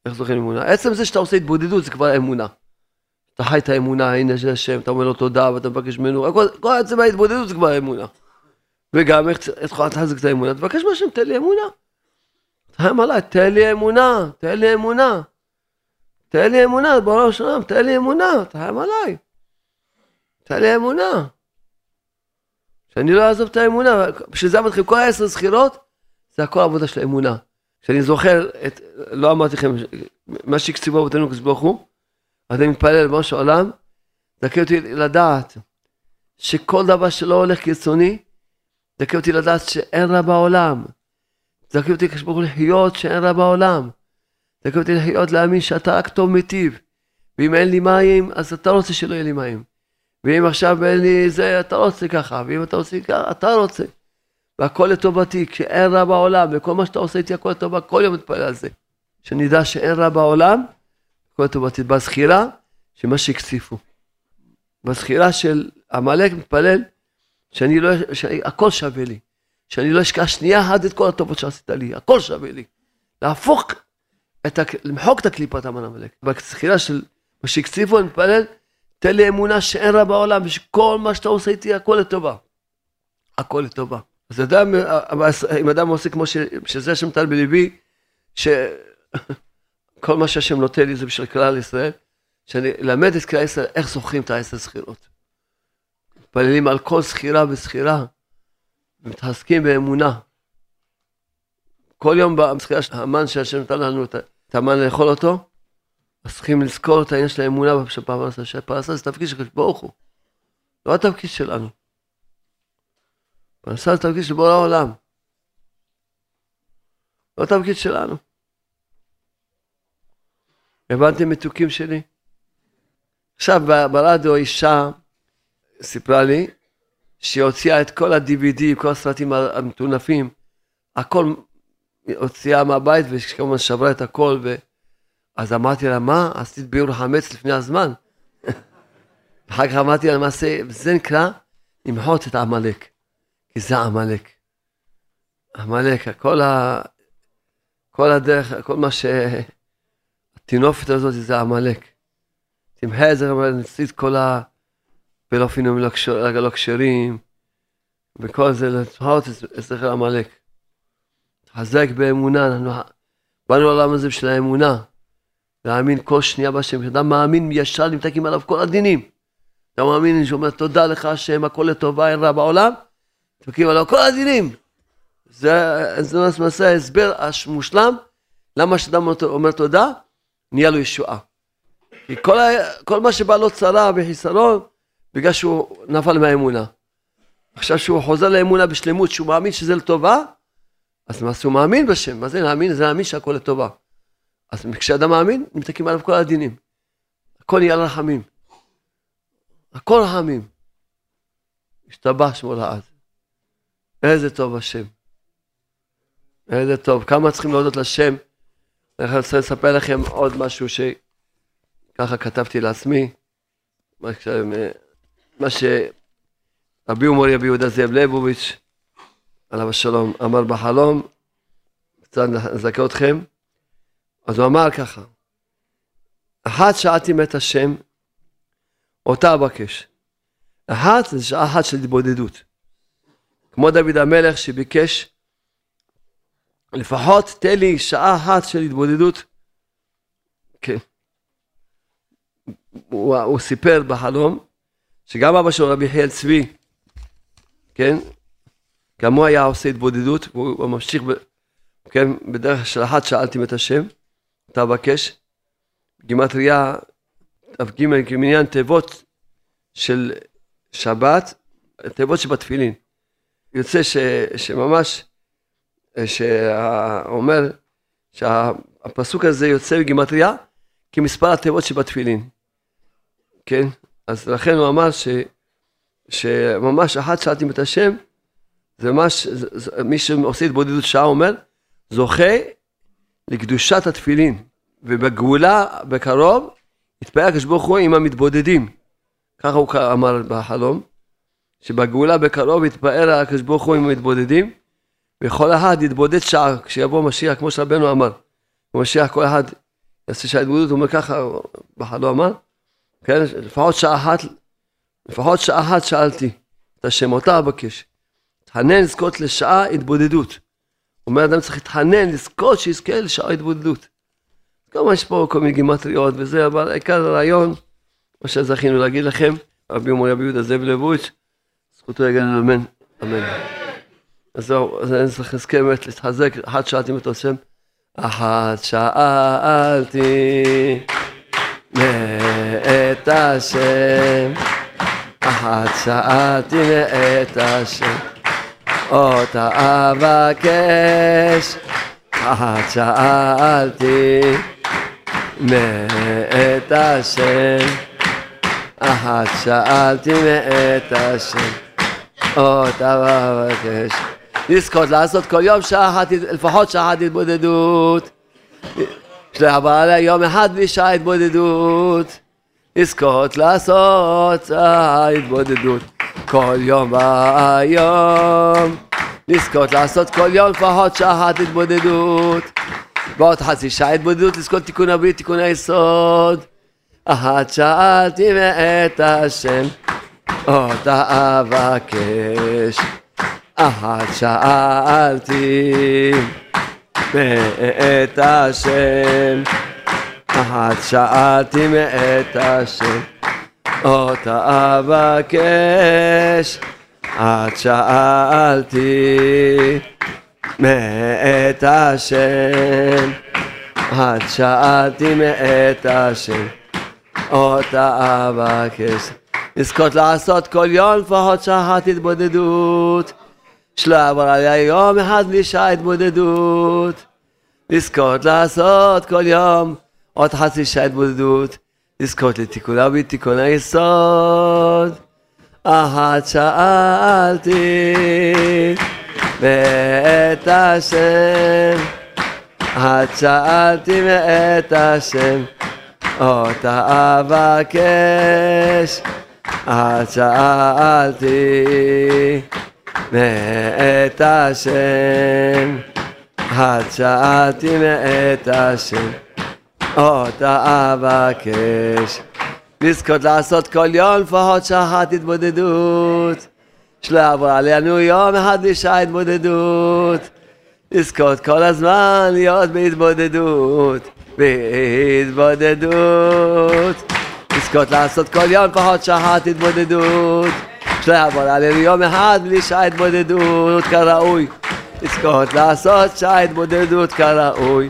איך זוכים לאמונה? עצם זה שאתה עושה התבודדות זה כבר אמונה. אתה חי את האמונה, הנה של השם, אתה אומר לו תודה ואתה מבקש ממנו, כל עצם ההתבודדות זה כבר אמונה. וגם איך תוכל לחזק את האמונה? תבקש מהשם, תן לי אמונה. תרחם עליי, תן לי אמונה, תן לי אמונה. תן לי אמונה, בעולם שלם, תן לי אמונה, תרחם עליי. תן לי אמונה. שאני לא אעזוב את האמונה, בשביל זה אמרתי לכם, כל העשר זכירות, זה הכל עבודה של האמונה. כשאני זוכר את, לא אמרתי לכם, מה שהקציבו אבותינו הקדוש ברוך הוא, אני מתפלל לבראש העולם, זכה אותי לדעת שכל דבר שלא הולך כרצוני, זכה אותי לדעת שאין רע בעולם. זכה אותי הקדוש ברוך הוא לחיות שאין רע בעולם. זכה אותי לחיות להאמין שאתה רק טוב מיטיב. ואם אין לי מים, אז אתה רוצה שלא יהיה לי מים. ואם עכשיו אין לי זה, אתה רוצה ככה, ואם אתה רוצה ככה, אתה רוצה. והכל לטובתי, כשאין רע בעולם, וכל מה שאתה עושה איתי הכל לטובה, כל יום מתפלל על זה. שנדע שאין רע בעולם, הכל לטובתי. בזכירה, שמה שהקציפו. בזכירה של עמלק מתפלל, שאני לא, שהכל שווה לי. שאני לא אשכח שנייה אחת את כל הטובות שעשית לי, הכל שווה לי. להפוך, את, למחוק את הקליפת המן עמלק. בזכירה של מה שהקציפו, אני מתפלל, תן לי אמונה שאין רע בעולם, ושכל מה שאתה עושה איתי, הכל לטובה. הכל לטובה. אז אדם, אם אדם עושה כמו ש, שזה השם נתן בליבי, שכל מה שהשם נותן לי זה בשביל כלל ישראל, שאני אלמד את כלל ישראל איך זוכרים את העשר זכירות. מתפללים על כל זכירה וזכירה, ומתעסקים באמונה. כל יום בזכירה המן שהשם נתן לנו את המן לאכול אותו, אז צריכים לזכור את העניין של האמונה של פרנסה, שפרנסה זה תפקיד של ברוך הוא, לא התפקיד שלנו. פרנסה זה תפקיד של בורא העולם. לא התפקיד שלנו. הבנתם מתוקים שלי? עכשיו ברדיו אישה סיפרה לי שהיא הוציאה את כל ה-DVD, כל הסרטים המטונפים, הכל הוציאה מהבית וכמובן שברה את הכל ו... אז אמרתי לה, מה? עשית ביור חמץ לפני הזמן. *laughs* אחר כך אמרתי לה, למעשה, זה נקרא למחות את עמלק. כי זה עמלק. עמלק, כל, ה... כל הדרך, כל מה ש... הטינופת הזאת זה עמלק. תמחה את זה, נצליט כל הפלופינים לא כשרים, וכל זה, למחות את זכר עמלק. חזק באמונה, אנחנו באנו לעולם הזה בשביל האמונה. להאמין כל שנייה בהשם. כשאדם מאמין ישר נמתקים עליו כל הדינים. אתה מאמין שאומר תודה לך השם הכל לטובה אין רע בעולם, נמתקים עליו כל הדינים. זה, למעשה ההסבר המושלם למה כשאדם אומר תודה, נהיה לו ישועה. כי כל, ה, כל מה שבא לו צרה וחיסרון, בגלל שהוא נפל מהאמונה. עכשיו שהוא חוזר לאמונה בשלמות, שהוא מאמין שזה לטובה, אז למעשה הוא מאמין בשם. מה זה להאמין? זה להאמין שהכל לטובה. אז כשאדם מאמין, נמתקים עליו כל הדינים. הכל נהיה רחמים. הכל רחמים. השתבח שמו לעד. איזה טוב השם. איזה טוב. כמה צריכים להודות לשם. אני רוצה לספר לכם עוד משהו שככה כתבתי לעצמי. מה שרבי ומורי רבי יהודה זאב ליבוביץ', עליו השלום, אמר בחלום, קצת נזכה אתכם. אז הוא אמר ככה, אחת שאלתי מת השם, אותה אבקש. אחת זה שעה אחת של התבודדות. כמו דוד המלך שביקש, לפחות תן לי שעה אחת של התבודדות. כן. הוא, הוא סיפר בחלום, שגם אבא שלו רבי חיאל צבי, כן, גם הוא היה עושה התבודדות, והוא ממשיך, ב, כן, בדרך של אחת שאלתי את השם. תבקש, גימטריה כ"ג כמניין תיבות של שבת, תיבות שבתפילין. יוצא ש, שממש, שאומר שהפסוק הזה יוצא בגימטריה כמספר התיבות שבתפילין. כן? אז לכן הוא אמר ש, שממש אחת שאלתי את השם, זה ממש, מי שעושה התבודדות שעה אומר, זוכה לקדושת התפילין, ובגאולה בקרוב יתפאר הקדוש ברוך הוא עם המתבודדים. ככה הוא אמר בחלום, שבגאולה בקרוב יתפאר הקדוש ברוך הוא עם המתבודדים, וכל אחד יתבודד שעה, כשיבוא משיח, כמו שרבנו אמר. משיח כל אחד יעשה שעה התבודדות, הוא אומר ככה, בחלום אמר, כן, לפחות שעה אחת, לפחות שעה אחת שאלתי את השם, אותה אבקש. תחנן לזכות לשעה התבודדות. אומר אדם צריך להתחנן, לזכות שיזכה לשעה התבודדות. כמובן יש פה כל מיני גימטריות וזה, אבל העיקר הרעיון, מה שזכינו להגיד לכם, רבי מורי רבי יהודה זאב לבוביץ', זכותו יגן אמן, אמן. אז זהו, אז אני צריך להזכיר באמת להתחזק, אחת שאלתי את השם, אחת שאלתי מאת השם, אחת שאלתי מאת השם, אותה אבקש, אחת שאלתי מאת השם, אחת שאלתי מאת השם, אותה אבקש. לזכות לעשות כל יום שעה אחת, לפחות שעה אחת התבודדות. שלא עליה יום אחד בלי שעה התבודדות. לזכות לעשות שעה התבודדות כל יום והיום. לזכות לעשות כל יום לפחות שעה אחת התבודדות. ועוד חצי שעה התבודדות לזכות תיקון הברית, תיקון היסוד. אחת שאלתי מאת השם, אותה אבקש. אחת שאלתי מאת השם, אחת שאלתי מאת השם, אותה אבקש, אחת שאלתי מאת השם, אחת שאלתי מאת השם, אותה אבקש. לזכות לעשות כל יום לפחות שעת התבודדות. שלא יעבור עליה יום אחד בלי שעה התבודדות. לזכות לעשות כל יום עוד חצי שעה התבודדות. לזכות לתיקונה בתיקון היסוד. אחת שאלתי מאת השם. אחת שאלתי מאת השם. אותה אבקש. אחת שאלתי מאת השם, עד שאלתי מאת השם, אותה אבקש. לזכות לעשות כל יום לפחות שעת התבודדות, שלא יעבור עלינו יום אחד לשעה התבודדות. לזכות כל הזמן להיות בהתבודדות, בהתבודדות. לזכות לעשות כל יום לפחות שעת התבודדות. שלא יעבור עלינו יום אחד בלי שעה התבודדות כראוי. לזכות לעשות שעה התבודדות כראוי.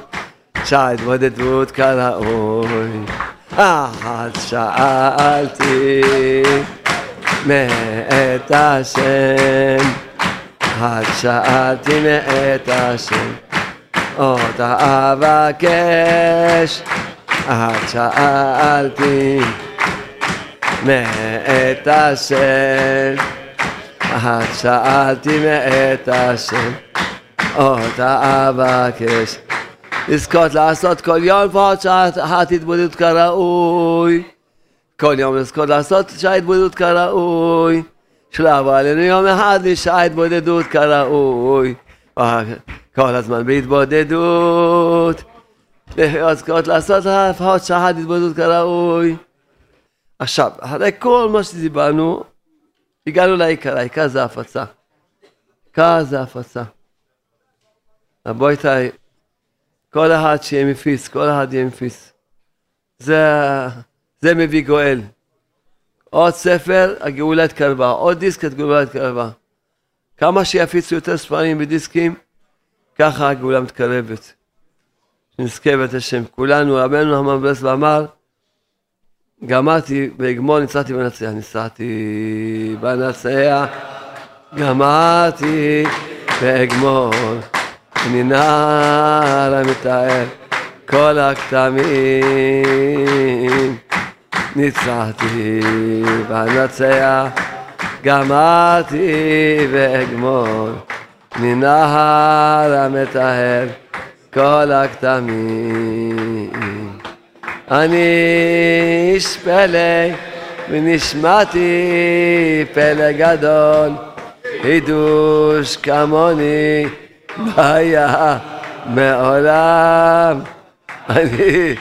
שעה התבודדות כראוי. אחת שאלתי מאת השם. אחת שאלתי מאת השם. אותה אבקש. אחת שאלתי מאת השם, את שאלתי מאת השם, אותה אבקש. לזכות לעשות כל יום לפחות שעת התבודדות כראוי. כל יום לזכות לעשות שעת התבודדות כראוי. שלא יבוא עלינו יום אחד לשעה התבודדות כראוי. כל הזמן בהתבודדות. לזכות לעשות לפחות שעת התבודדות כראוי. עכשיו, אחרי כל מה שדיברנו, הגענו לעיקר, העיקר זה הפצה. העיקר זה הפצה. רבותיי, כל אחד שיהיה מפיס, כל אחד יהיה מפיס. זה, זה מביא גואל. עוד ספר, הגאולה התקרבה, עוד דיסק, הגאולה התקרבה. כמה שיפיצו יותר ספרים ודיסקים, ככה הגאולה מתקרבת. שנזכה בית השם. כולנו, רבנו המברס ואמר, גמרתי, ואגמור ניצחתי ונצח, ניצחתי בנצח, גמרתי ואגמור, אני נער המתאר, כל הכתמים. ניצחתי ואנצח, גמרתי ואגמור, מנהר המטהר כל הכתמים. אני איש פלא ונשמעתי פלא גדול, חידוש כמוני היה מעולם. אני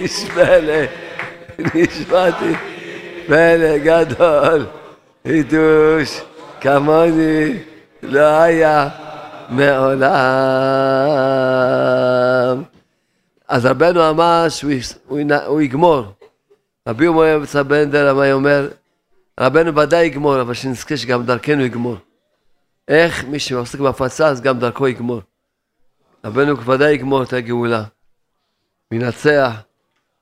איש פלא, נשמעתי פלא גדול, חידוש כמוני לא היה מעולם. אז רבנו אמר שהוא יגמור. רבי אומר בנדל, מה אומר? רבנו ודאי יגמור, אבל שנזכה שגם דרכנו יגמור. איך מי שעוסק בהפצה אז גם דרכו יגמור. רבנו ודאי יגמור את הגאולה. מנצח.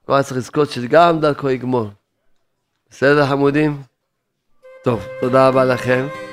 כבר צריך לזכות שגם דרכו יגמור. בסדר חמודים? טוב, תודה רבה לכם.